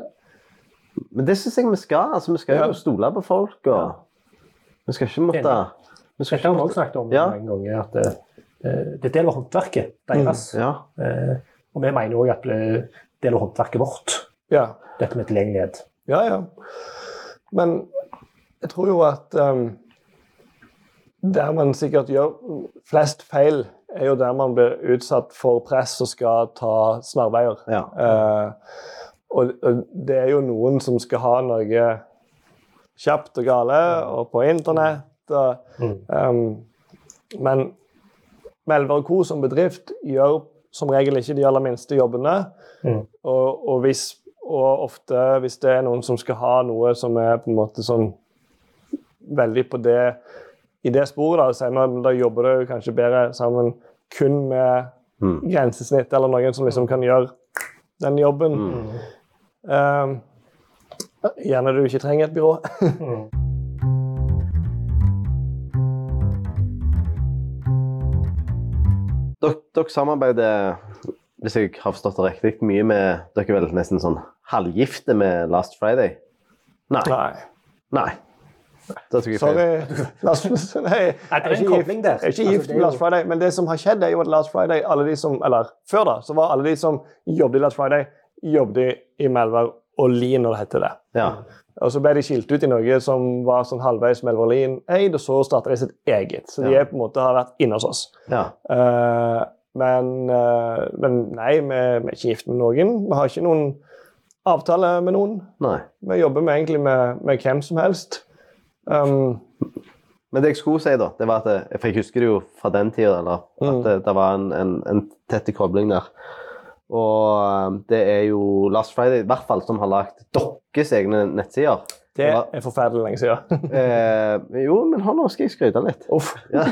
Men det syns jeg vi skal. altså Vi skal Ja. jo stole på folk. og Vi skal ikke måtte vi skal Dette har vi også snakket om Ja. mange ganger. at eh, Det er del av håndverket deres. Ja. Eh, og vi mener òg at det er del av håndverket vårt, ja. dette med tilgjengelighet. Ja, ja. Men jeg tror jo at um, der man sikkert gjør flest feil, er jo der man blir utsatt for press og skal ta snarveier. ja. Eh, og, og det er jo noen som skal ha noe kjapt og gale, og på internett. Og, Mm. um, men Melvær Co. som bedrift gjør som regel ikke de aller minste jobbene. Mm. Og, og, hvis, og ofte hvis det er noen som skal ha noe som er på en måte sånn veldig på det i det sporet, da, er man, da jobber du kanskje bedre sammen kun med Mm. grensesnitt, eller noen som liksom kan gjøre den jobben. Mm. Um, gjerne du ikke trenger et byrå. Mm. Dere, dere samarbeider, hvis jeg har forstått det riktig, mye med Dere er vel nesten sånn halvgifte med Last Friday? Nei. Nei. Nei. Da tok jeg feil. Sorry. Last, nei, jeg det er en ikke gift- Jeg er ikke Altså, gift med Last Friday, men det som har skjedd, er jo at Last Friday, alle de som, eller før da, så var alle de som jobbet i Last Friday, jobbet i Melvær og Lien, når det heter det. Ja. Og så ble de skilt ut i noe som var sånn halvveis Melvær og Lien eid, og så startet de sitt eget. Så de Ja. på en måte har vært inne hos oss. ja. Uh, men, uh, men nei, vi, vi er ikke gift med noen. Vi har ikke noen avtale med noen. Nei. Vi jobber med, egentlig med, med hvem som helst. Um, Men det jeg skulle si, da, det var at jeg, For jeg husker det jo fra den tida, at Mm. det, det var en, en, en tett kobling der. Og um, det er jo Last Friday i hvert fall som har lagd deres egne nettsider. det er forferdelig lenge siden. Eh, jo, men nå, skal jeg skryte litt. Ja.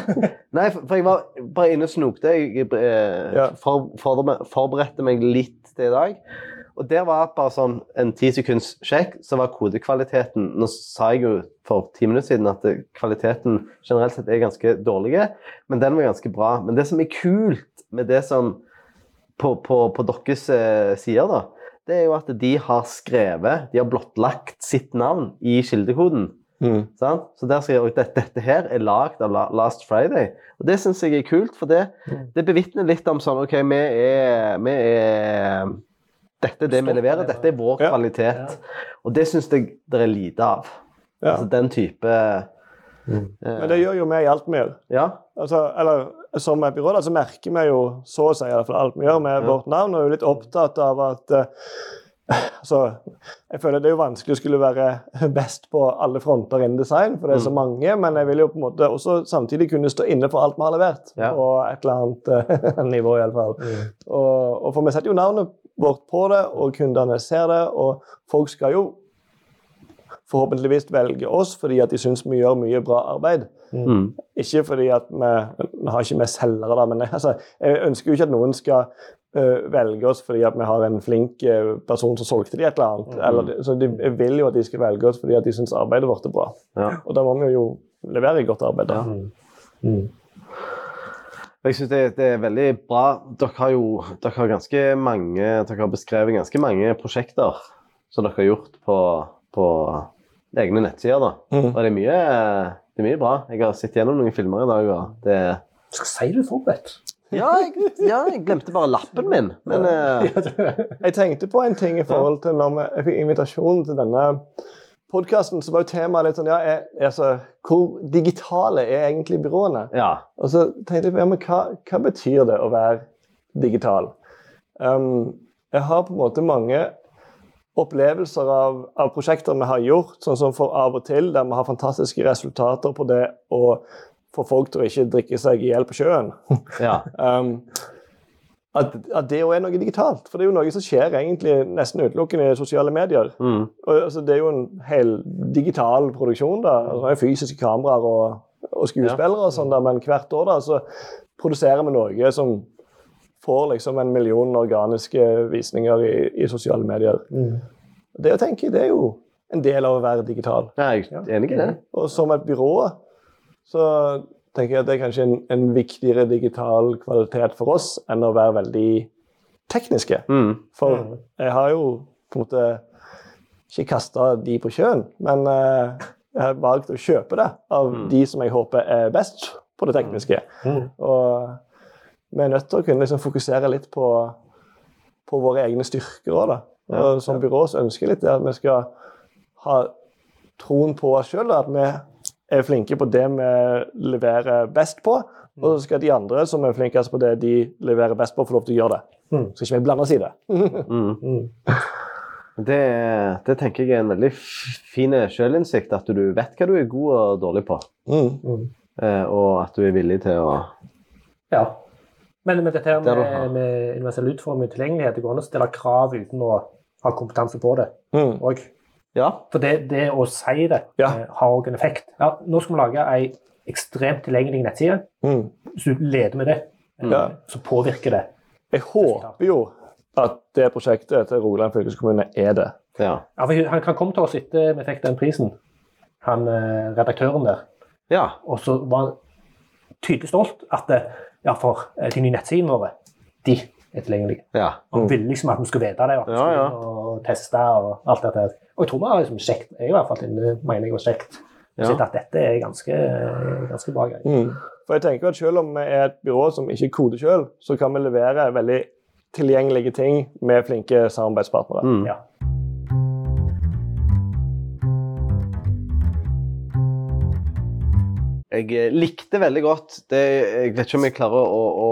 Nei, for, for jeg var bare inne og snokte. Jeg eh, Ja. for, forberedte, forberedte meg litt til i dag. Og der var bare sånn en ti sekunds sjekk, så var kodekvaliteten Nå sa jeg jo for ti minutter siden at kvaliteten generelt sett er ganske dårlig, men den var ganske bra. Men det som er kult med det som på, på, på deres eh, sider, da, det er jo at de har skrevet, de har blottlagt sitt navn i kildekoden. Mm. Sant? Så der skriver jeg at dette her er lagd av Last Friday. Og det syns jeg er kult, for det, det bevitner litt om sånn OK, vi er, vi er Dette er det vi leverer, dette er vår Ja. kvalitet. Og det syns jeg det er lite av. Ja. Altså den type Mm. eh, Men det gjør jo vi i alt vi gjør. Ja. Altså, eller som et byrå så merker vi jo så å si i hvert fall alt vi gjør med Ja. vårt navn, og er jo litt opptatt av at eh, altså, jeg føler Det er jo vanskelig å skulle være best på alle fronter innen design, for det er så Mm. mange, men jeg vil jo på en måte også samtidig kunne stå inne for alt vi har levert. Ja. På et eller annet eh, nivå, fall. Mm. Og, og for vi setter jo navnet vårt på det, og kundene ser det, og folk skal jo forhåpentligvis velge oss fordi at de syns vi gjør mye bra arbeid. Mm. Ikke fordi at vi vi har ikke vi selgere, da, men altså, jeg ønsker jo ikke at noen skal uh, velge oss fordi at vi har en flink uh, person som solgte de et eller annet. Eller, så de, jeg vil jo at de skal velge oss fordi at de syns arbeidet vårt er bra. Ja. Og da må vi jo levere godt arbeid. da. Ja. Mm. Jeg synes det, det er veldig bra. Dere har jo dere har ganske mange Dere har beskrevet ganske mange prosjekter som dere har gjort på, på egne nettsider. da. Mm. Og det er mye, det er mye bra. Jeg har sett gjennom noen filmer i dag. og det Skal si du er forberedt. ja jeg, ja, jeg glemte bare lappen min. Men uh... Jeg tenkte på en ting i forhold til når jeg fikk invitasjon til denne podkasten, så var jo temaet litt sånn ja, er, altså, Hvor digitale er egentlig byråene? ja. Og så tenkte jeg på ja, men hva, hva betyr det å være digital? Um, jeg har på en måte mange opplevelser av, av prosjekter vi har gjort, sånn som for av og til, der vi har fantastiske resultater på det å få folk til å ikke drikke seg i hjel på sjøen. ja. Um, at, at det jo er noe digitalt. For det er jo noe som skjer egentlig nesten utelukkende i sosiale medier. Mm. Og, altså, det er jo en hel digital produksjon. da, altså, det er Fysiske kameraer og, og skuespillere, og sånn men hvert år da, så produserer vi noe som får liksom en million organiske visninger i, i sosiale medier. Mm. Det å tenke, det er jo en del av å være digital. jeg er enig i det. Og som et byrå så tenker jeg at det er kanskje en, en viktigere digital kvalitet for oss enn å være veldig tekniske. Mm. For Mm. jeg har jo på en måte ikke kasta de på sjøen, men uh, jeg har valgt å kjøpe det av Mm. de som jeg håper er best på det tekniske. Mm. Og vi er nødt til å kunne liksom fokusere litt på, på våre egne styrker òg, da. Ja, Og som byrå så ønsker litt det at vi skal ha troen på oss sjøl, at vi er flinke på det vi leverer best på. Og så skal de andre som er flinkest på det de leverer best på, få lov til å gjøre det. Mm. Så ikke vi blander oss i det. Mm. Mm. Det, det tenker jeg er en veldig fin sjølinnsikt, at du vet hva du er god og dårlig på. Mm. Mm. Eh, og at du er villig til å Ja. Men med dette her er med, med universell utforming og tilgjengelighet, det går an å stille krav uten å ha kompetanse på det Mm. Ja. For det, det å si det Ja. eh, har òg en effekt. Ja, nå skal vi lage ei ekstremt tilgjengelig nettside. Mm. Hvis du leder med det, eh, Ja. så påvirker det. Jeg håper jo at det prosjektet til Rogaland fylkeskommune er det. Ja. Ja, for han kan komme til oss etter vi fikk den prisen, han eh, redaktøren der. ja. Og så var han tydelig stolt at eh, ja, for eh, de nye nettsidene våre, de er tilgjengelige. Ja. Og vil liksom at vi skulle vite det, og, Ja, ja. og teste og alt dette. her. Og jeg tror vi har liksom kjekt, jeg i hvert fall inne, mener jeg var kjekt, Ja. sett at dette er ganske, ganske bra greier. Mm. For jeg tenker at Selv om vi er et byrå som ikke koder selv, så kan vi levere veldig tilgjengelige ting med flinke samarbeidspartnere. Mm. Ja. Jeg eh, likte veldig godt det, Jeg vet ikke om jeg klarer å, å,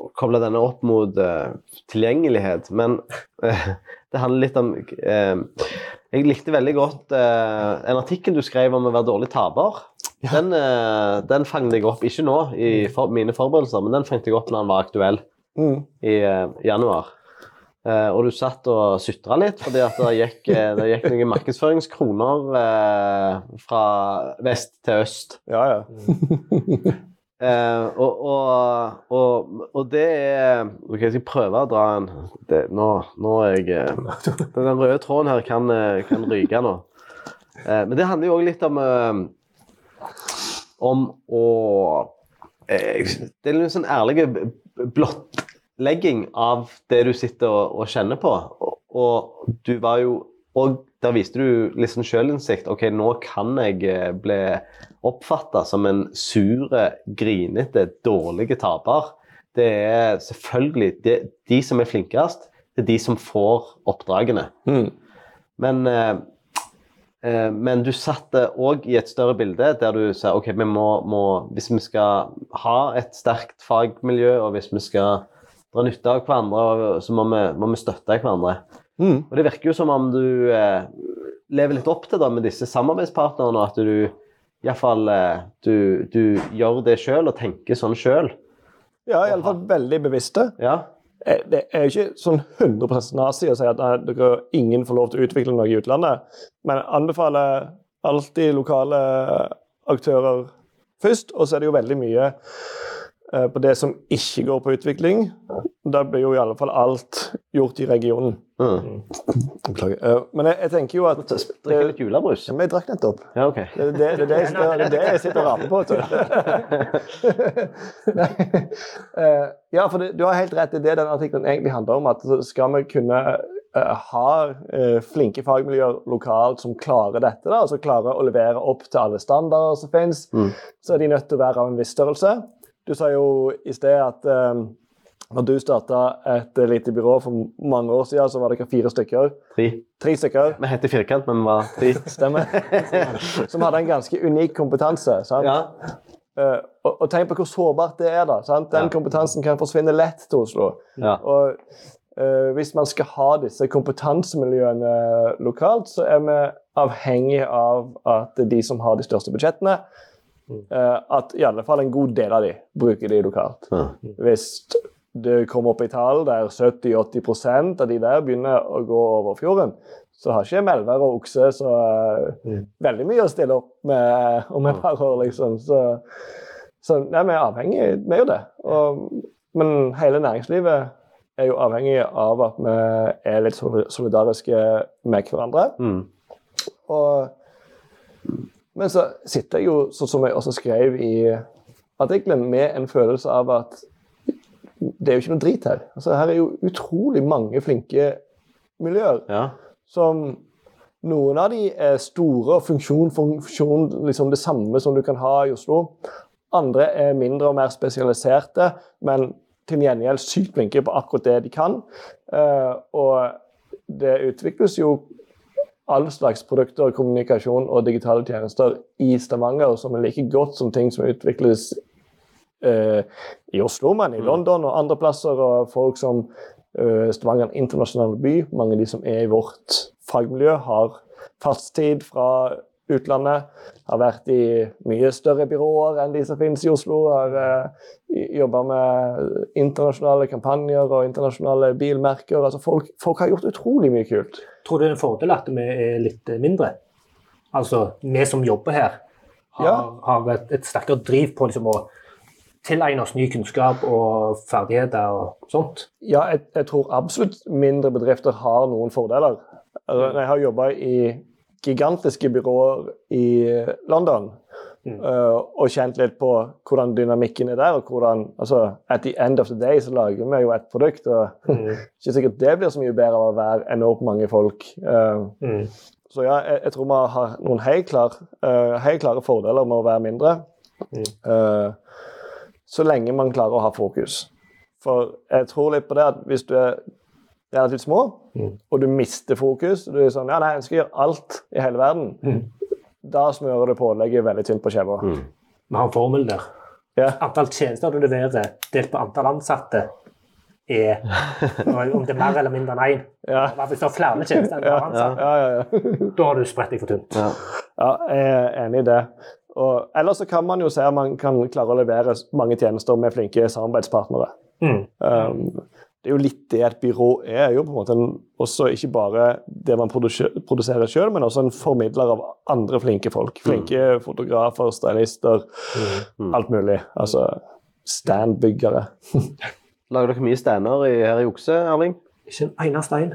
å koble denne opp mot uh, tilgjengelighet, men uh, det handler litt om uh, Jeg likte veldig godt en artikkel du skrev om å være dårlig taper. Den, eh, den fanget jeg opp, ikke nå i for, mine forberedelser, men den fanget jeg opp når den var aktuell Mm. i januar. Eh, og du satt og sutra litt, fordi at det gikk, eh, det gikk noen markedsføringskroner eh, fra vest til øst. Ja, ja. Uh, og, og, og, og det er Ok, jeg skal prøve å dra en det, nå, nå er jeg Den røde tråden her kan, kan ryke nå. Uh, men det handler jo òg litt om uh, Om å Det er litt sånn ærlig blottlegging av det du sitter og, og kjenner på. Og, og du var jo Og der viste du liksom sjølinnsikt. Ok, nå kan jeg eh, bli oppfatta som en sure, grinete, dårlig taper. Det er selvfølgelig det, De som er flinkest, det er de som får oppdragene. Mm. Men, eh, eh, men du satte òg i et større bilde der du sa ok, vi må, må, hvis vi skal ha et sterkt fagmiljø, og hvis vi skal dra nytte av hverandre, så må vi, må vi støtte hverandre. Mm. Og Det virker jo som om du eh, lever litt opp til det med disse samarbeidspartnerne, at du iallfall eh, du, du gjør det sjøl og tenker sånn sjøl. Ja, iallfall veldig bevisste. Ja. Eh, Det er jo ikke sånn 100 nazi å si at nei, dere ingen får lov til å utvikle noe i utlandet, men jeg anbefaler alltid lokale aktører først. Og så er det jo veldig mye på det som ikke går på utvikling. Da blir jo i alle fall alt gjort i regionen. Mm. Beklager. Eh, Men jeg, jeg tenker jo at Drikke litt julebrus. Ja, men Jeg drakk nettopp. Ja, okay. Det er det, det, det, jeg, det, jeg sitter og raper på. Eh, ja, for du har helt rett. Det er det den artikkelen egentlig handler om. At skal vi kunne eh, ha eh, flinke fagmiljøer lokalt som klarer dette, da, altså klarer å levere opp til alle standarder som finnes, Mm. så er de nødt til å være av en viss størrelse. Du sa jo i sted at um, når du starta et lite byrå for mange år siden, så var dere fire stykker. Tre. Tre stykker. Vi heter Firkant, men vi var tre. Stemmer. Som hadde en ganske unik kompetanse. Sant? Ja. Uh, og, og tenk på hvor sårbart det er. da, sant? Den Ja. kompetansen kan forsvinne lett til Oslo. Ja. Og uh, Hvis man skal ha disse kompetansemiljøene lokalt, så er vi avhengig av at de som har de største budsjettene, eh, at i alle fall en god del av de bruker de lokalt. Hvis det kommer opp i tall der 70-80% av de der begynner å gå over fjorden, så har ikke melvær og okse så mm. veldig mye å stille opp med om et par år, liksom. Så, så nei, vi er avhengig, vi er jo det. Og, men hele næringslivet er jo avhengig av at vi er litt solidariske med hverandre. Mm. Og, men så sitter jeg jo, sånn som jeg også skrev i artikkelen, med en følelse av at det er jo ikke noe drit her. Altså, her er jo utrolig mange flinke miljøer ja. som Noen av de er store og funksjon, funksjon liksom det samme som du kan ha i Oslo. Andre er mindre og mer spesialiserte, men til gjengjeld sykt flinke på akkurat det de kan. Eh, og det utvikles jo all slags produkter, kommunikasjon og digitale tjenester i Stavanger som er like godt som ting som utvikles eh, i Oslo, men i London og andre plasser. Og folk som eh, Stavanger er internasjonal by. Mange av de som er i vårt fagmiljø, har fartstid fra utlandet. Har vært i mye større byråer enn de som finnes i Oslo. Har uh, jobba med internasjonale kampanjer og internasjonale bilmerker. Altså folk, folk har gjort utrolig mye kult. Tror du det er en fordel at vi er litt mindre? Altså, vi som jobber her, har, Ja. har et, et sterkere driv på liksom, å tilegne oss ny kunnskap og ferdigheter og sånt. Ja, jeg, jeg tror absolutt mindre bedrifter har noen fordeler. Altså, når jeg har jobba i gigantiske byråer i London, eh, og kjent litt på hvordan dynamikken er der. og hvordan, altså, At the end of the day så lager vi jo et produkt. og Ikke sikkert det blir så mye bedre av å være enormt mange folk. eh, Mm. så ja, jeg, jeg tror vi har noen helt, klar, eh, helt klare fordeler med å være mindre. Eh, så lenge man klarer å ha fokus. For jeg tror litt på det at hvis du er relativt små, og du mister fokus Du er sånn Ja, nei, jeg skal gjøre alt i hele verden. Da smører du pålegget veldig tynt på skiva. Vi har en formel der. Ja. Antall tjenester du leverer delt på antall ansatte, er Om det er mer eller mindre enn én. Ja. Hvis du har flere tjenester enn ja. ansatt, Ja, ja, ja. da har du spredt deg for tynt. Ja. ja, jeg er enig i det. Og ellers så kan man jo se at man kan klare å levere mange tjenester med flinke samarbeidspartnere. Mm. Um, det er jo litt det et byrå er. jo på en måte en, også Ikke bare det man produserer sjøl, men også en formidler av andre flinke folk. Flinke fotografer, stylister, alt mulig. Altså standbyggere. Lager dere mye stander her i Okse, Erling? Ikke en eneste en.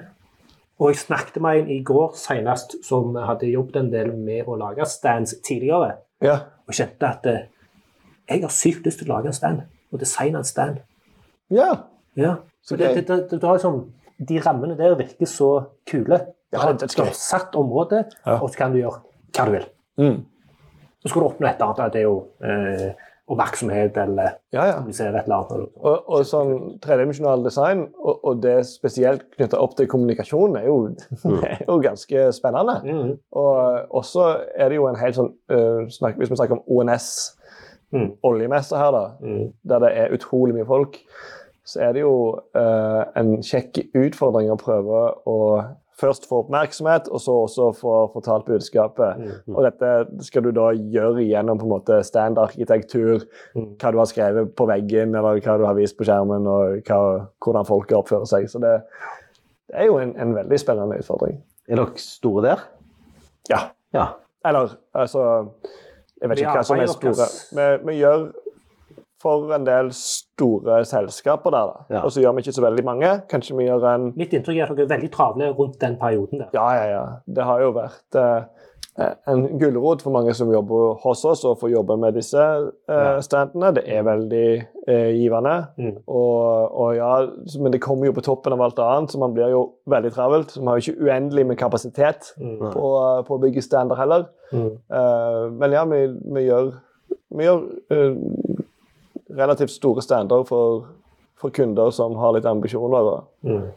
Og jeg snakket med en i går senest som hadde jobbet en del med å lage stands tidligere, Ja. og kjente at eh, jeg har sykt lyst til å lage en stand, og designe en stand. ja. Ja. Så Så det, det, det, du har liksom, de rammene der virker så kule. Ja, Du har det et satt område, Ja. og så kan du gjøre hva du vil. Mm. Så skal du oppnå et annet. Det er jo eh, oppmerksomhet eller ja, ja. et eller annet. Og, og sånn tredimensjonal design, og, og det spesielt knytta opp til kommunikasjon, er jo, mm. er jo ganske spennende. Mm. Og også er det jo en helt sånn uh, snak, Hvis vi snakker om ONS, Mm. oljemesse her, da, Mm. der det er utrolig mye folk, så er det jo eh, en kjekk utfordring å prøve å først få oppmerksomhet, og så også få fortalt budskapet. Mm. Og dette skal du da gjøre gjennom på en måte standarkitektur, Mm. hva du har skrevet på veggen, eller hva du har vist på skjermen, og hva, hvordan folk oppfører seg. Så det, det er jo en, en veldig spennende utfordring. Er dere store der? Ja. Ja. Eller altså Jeg vet ikke hva som er store. Vi, vi gjør for en del store selskaper der, da. Ja. Og så gjør vi ikke så veldig mange. Kanskje vi gjør en Mitt inntrykk er at dere er veldig travle rundt den perioden der. Ja, ja, ja. Det har jo vært eh, en gulrot for mange som jobber hos oss og får jobbe med disse eh, standene. Det er veldig eh, givende. Mm. Og, og ja, men det kommer jo på toppen av alt annet, så man blir jo veldig travelt. Så man har jo ikke uendelig med kapasitet Mm. på, på å bygge stander heller. Mm. Eh, men ja, vi, vi gjør, vi gjør eh, relativt store stander for, for kunder som har litt ambisjoner. Mm.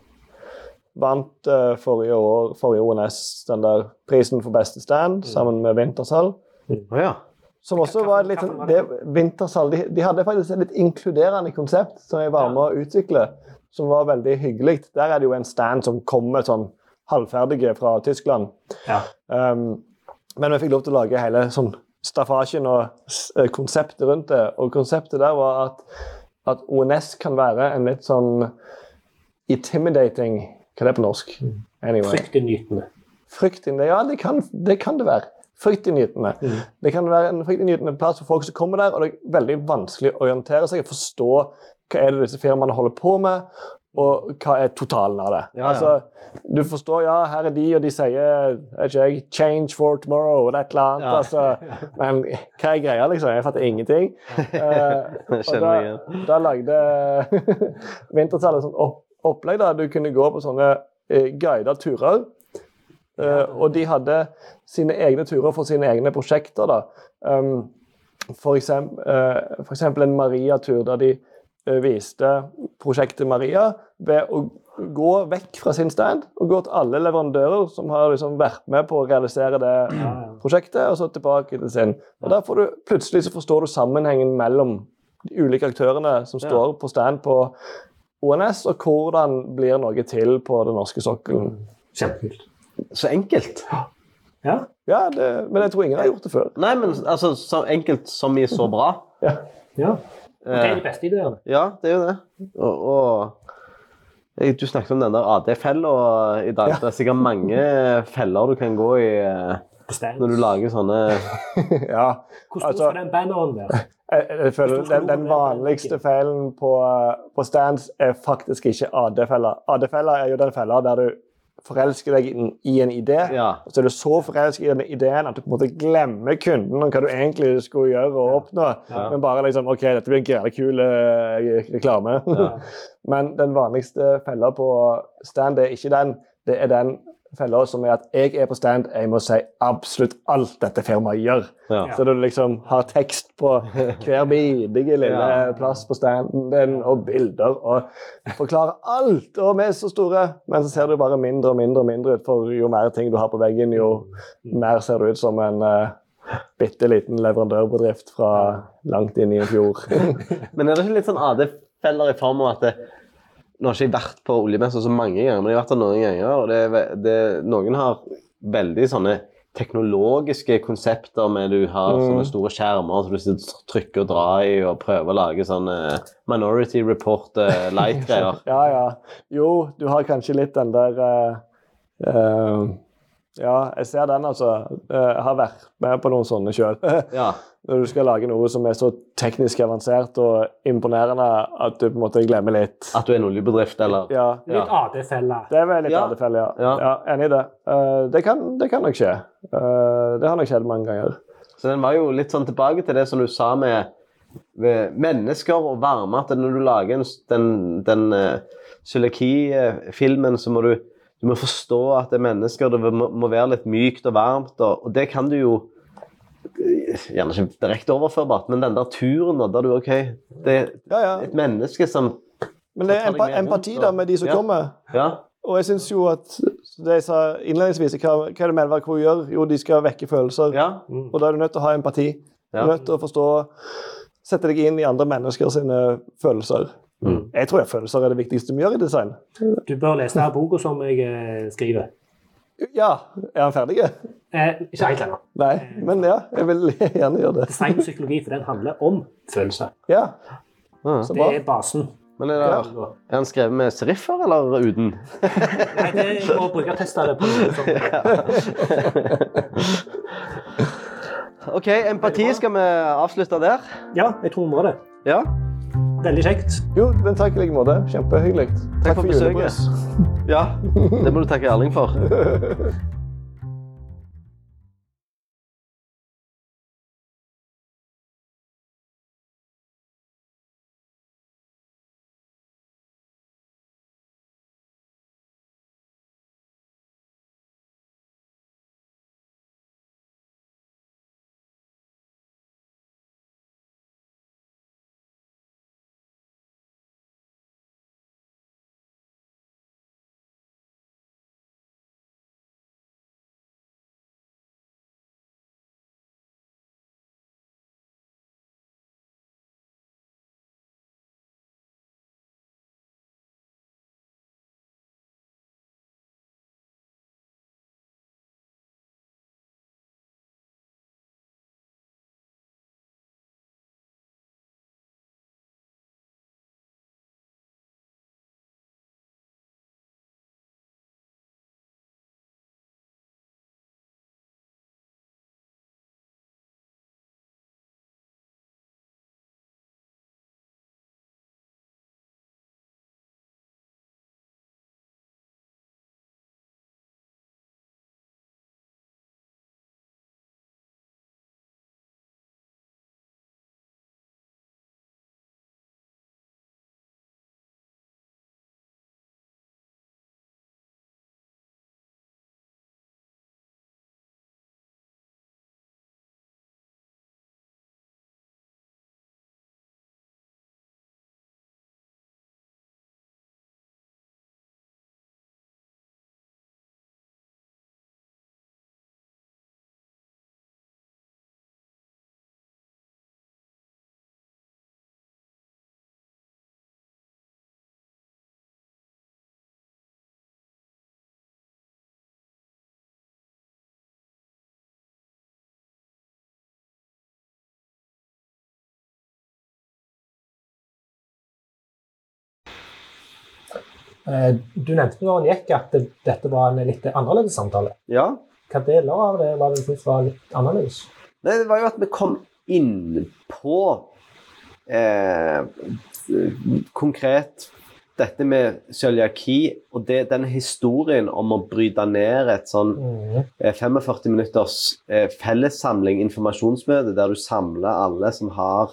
vant uh, forrige år, forrige ONS den der prisen for beste stand sammen med Vintershall. Oh, ja. Som også var et litt det, Vintershall de, de hadde faktisk et litt inkluderende konsept som jeg var med å utvikle, som var veldig hyggelig. Der er det jo en stand som kommer sånn halvferdige fra Tyskland. Ja. Um, men vi fikk lov til å lage hele sånn staffasjen og eh, konseptet rundt det. Og konseptet der var at, at ONS kan være en litt sånn intimidating Hva er det på norsk? Anyway. Fryktinngytende. Fryktinngytende. Ja, det kan, det kan det være. Fryktinngytende. Det kan være en fryktinngytende plass for folk som kommer der, og det er veldig vanskelig å orientere seg og forstå hva er det disse firmaene holder på med, og hva er totalen av det. Ja, ja. Altså, du forstår, ja, her er de, og de sier ikke jeg, 'change for tomorrow' eller et eller annet. Ja. Altså, men hva er greia, liksom? Jeg fatter ingenting. Uh, og da, da lagde Vintertallet sånn opp, opplegg der du kunne gå på sånne uh, guidede turer. Uh, og de hadde sine egne turer for sine egne prosjekter. da. Um, for, eksempel, uh, for eksempel en Maria-tur der de viste prosjektet Maria ved å gå vekk fra sin stand og gå til alle leverandører som har liksom vært med på å realisere det prosjektet, og så tilbake til sin. Og der får du, Plutselig så forstår du sammenhengen mellom de ulike aktørene som står på stand på ONS, og hvordan blir noe til på den norske sokkelen. Kjempekult. Så enkelt. Ja. Ja, det, Men jeg tror ingen har gjort det før. Nei, men altså, så enkelt som i så bra. Ja. ja. Og det er Eh, de beste ideene. ja, det er jo det. Og, og Du snakket om den der AD-fella i dag. Ja. Det er sikkert mange feller du kan gå i eh, når du lager sånne ja. Hvor stor altså- skal den banneren være? Jeg, jeg føler den, den vanligste fellen feilen på, på stands er faktisk ikke AD-fella. AD-fella er jo den fella der du forelsker deg i en idé. Ja. Og så er du så forelsket i den ideen at du på en måte glemmer kunden og hva du egentlig skulle gjøre og oppnå. Ja. Men bare liksom OK, dette blir en grækul eh, reklame. Men den vanligste fella på stand er ikke den. Det er den fella som er at jeg er på stand, jeg må si absolutt alt dette firmaet gjør. Ja. Så du liksom har tekst på hver bidige lille Ja. plass på standen din, og bilder, og forklarer alt. Og vi er så store, men så ser du bare mindre og mindre og mindre ut, for jo mer ting du har på veggen, jo mer ser du ut som en uh, bitte liten leverandørbedrift fra langt inn i en fjord. Men er det ikke litt sånn AD-feller i form av at det, Nå har ikke jeg vært på oljemessa så mange ganger, men jeg har vært der noen ganger. og det, det, Noen har veldig sånne teknologiske konsepter med du har Mm. sånne store skjermer som du trykker og drar i og prøver å lage sånne Minority Report uh, light-greier. ja, ja. Jo, du har kanskje litt den der uh, uh, Ja, jeg ser den, altså. Eh, Jeg har vært med på noen sånne sjøl. Ja. Når du skal lage noe som er så teknisk avansert og imponerende at du på en måte glemmer litt. At du er en oljebedrift, eller Ja, Litt AD-felle. det er vel litt Ja. ADFL, ja. Ja. ja. Enig i det. Uh, det, kan, det kan nok skje. Uh, det har nok skjedd mange ganger. Så den var jo litt sånn tilbake til det som du sa med, med mennesker og varme. At når du lager en, den, den uh, Sylaki-filmen, så må du, du må forstå at det er mennesker. Det må, må være litt mykt og varmt. Og, og det kan du jo eh, Gjerne ikke direkte overførbart, men den der turen der du OK Det er Ja, ja. et menneske som Men det er empa empati rundt, empati da. med de som Ja. kommer. Ja. Og jeg syns jo at det jeg sa innledningsvis, hva, hva er det Melvær Crew gjør? Jo, de skal vekke følelser. ja. Og da er du nødt til å ha empati. Du er nødt til å forstå Sette deg inn i andre mennesker sine følelser. Mm. Jeg tror jeg følelser er det viktigste vi gjør i design. Du bør lese denne boka som jeg eh, skriver. Ja, er han ferdig? Eh, ikke helt ennå. Nei, men ja, jeg vil gjerne gjøre det. Design og psykologi, for den handler om følelser. Ja, så Det er basen. Men er, det, er han skrevet med seriffer eller uten? Nei, det er å brukerteste det på noe sånt. OK, empati skal vi avslutte der. Ja, jeg tror vi må det. Ja. Veldig kjekt. Jo, men takk i like måte. Kjempehyggelig. Takk for besøket. Ja, det må du takke Erling for. Du nevnte når den gikk at dette var en litt annerledes samtale. Ja. Hva deler av det var det du syntes var litt annerledes? Nei, det var jo at vi kom inn på eh, konkret dette med cøliaki og det, den historien om å bryte ned et sånn Mm. eh, 45 minutters eh, fellessamling, informasjonsmøte, der du samler alle som har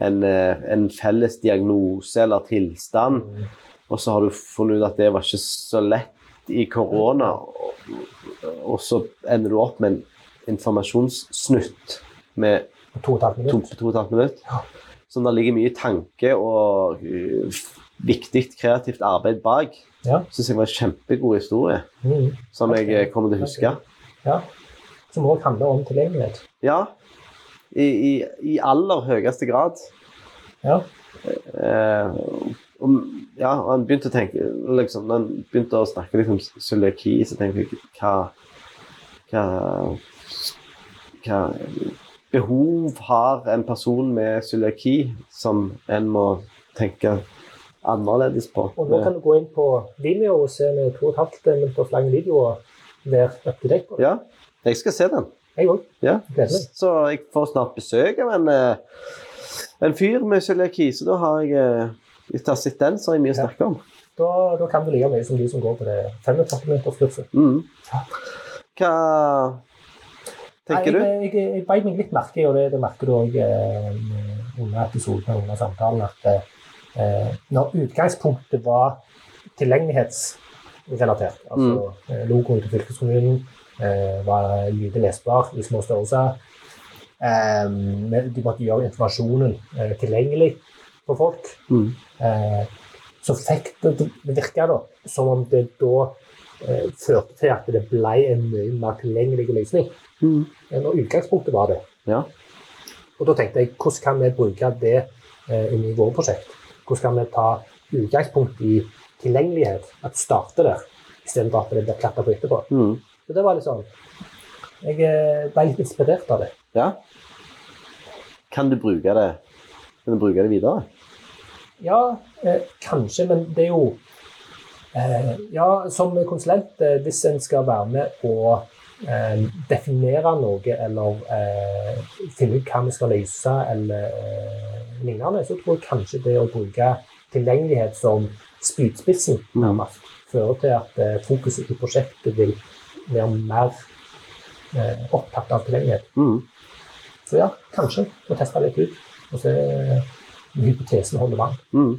en, eh, en felles diagnose eller tilstand, Mm. Og så har du funnet ut at det var ikke så lett i korona, og, så ender du opp med en informasjonssnutt med To og et halvt minutt. Som det ligger mye tanke og uh, viktig kreativt arbeid bak. Ja. Syns jeg var en kjempegod historie, Mm. som jeg eh, kommer til å huske. ja. Som òg handler om tilgjengelighet. Ja, i, i, i aller høyeste grad. Ja. Eh, om, ja, og han begynte å tenke liksom, Når han begynte å snakke litt om cøliaki, så tenkte jeg hva, hva Hva behov har en person med cøliaki som en må tenke annerledes på? Og nå kan du gå inn på Vimeo og se med to og et halvt videoer være up to date på det. Ja, jeg skal se den. Jeg òg. Ja. Så jeg får snart besøk av en, eh, en fyr med cøliaki, så da har jeg eh, Hvis du har sett den, så har jeg mye å snakke om. Da, da kan du like mye som de som går på det 45 minutter-kurset. Mm. Hva tenker du? Jeg, jeg, jeg beit meg litt merke i, og det, det merker du òg eh, under episoden og under samtalen, at eh, når utgangspunktet var tilgjengelighetsrelatert, altså mm. logoen til fylkeskommunen eh, var lite lesbar i små størrelser, eh, de måtte gjøre informasjonen eh, tilgjengelig for folk, Mm. eh, så fikk det, det virka da som om det da eh, førte til at det ble en mye mer tilgjengelig løsning Mm. enn når utgangspunktet var det. Ja. Og da tenkte jeg, hvordan kan vi bruke det eh, inn i våre prosjekt? Hvordan kan vi ta utgangspunkt i tilgjengelighet, at starte der, istedenfor at det blir klatra på etterpå? Mm. Så det var litt sånn Jeg eh, ble litt inspirert av det. ja. Kan du bruke det Kan du bruke det videre? Ja, eh, kanskje, men det er jo eh, Ja, som konsulent, eh, hvis en skal være med og eh, definere noe eller eh, finne ut hva vi skal løse eller eh, lignende, så tror jeg kanskje det å bruke tilgjengelighet som spydspissen nærmest fører til at fokuset i prosjektet vil være mer eh, opptatt av tilgjengelighet. Mm. Så ja, kanskje å teste litt ut og se hypotesen holder vann. Mm.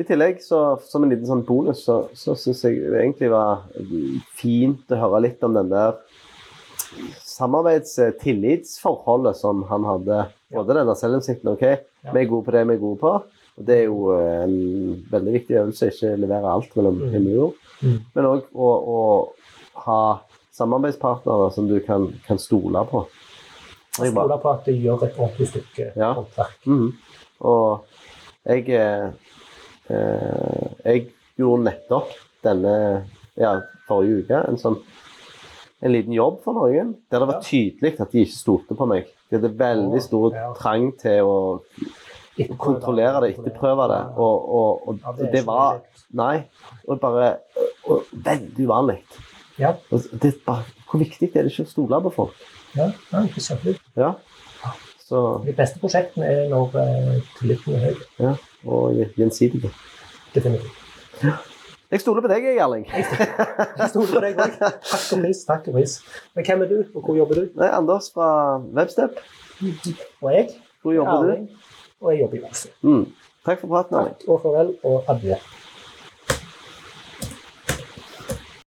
I tillegg, så, som en liten sånn bonus, så, så syns jeg det egentlig var fint å høre litt om den der samarbeids-tillitsforholdet som han hadde. Både denne selvinnsikten OK, vi er gode på det vi er gode på. Og Det er jo eh, en veldig viktig øvelse, ikke levere alt mellom Mm. himmel og jord. Mm. Men òg å, å ha samarbeidspartnere som du kan, kan stole på. Jeg bare- stole på at du gjør et ordentlig stykke Ja. håndverk. Mhm. Og jeg eh, eh, Jeg gjorde nettopp denne ja, forrige uke en sånn en liten jobb for noen der det var tydelig at de ikke stolte på meg. De hadde veldig stor trang til å kontrollere det, etterprøve det. Og, og, og, og det var. Nei. Og bare Veldig uvanlig. Ja, bare, hvor viktig er det ikke å stole på folk? ja, ja. Ja. Så, De beste prosjektene er når eh, tilliten er høy. ja. Og gjensidige. Definitivt. Jeg stoler på deg, Erling. Jeg stoler på deg òg. Takk og pris. takk og pris. Men hvem er du, og hvor jobber du? Nei, Anders fra Webstep. Og jeg? Hvor jobber du? Og jeg jobber i Venstre. Mm. Takk for praten, Erling. Takk og farvel og adjø.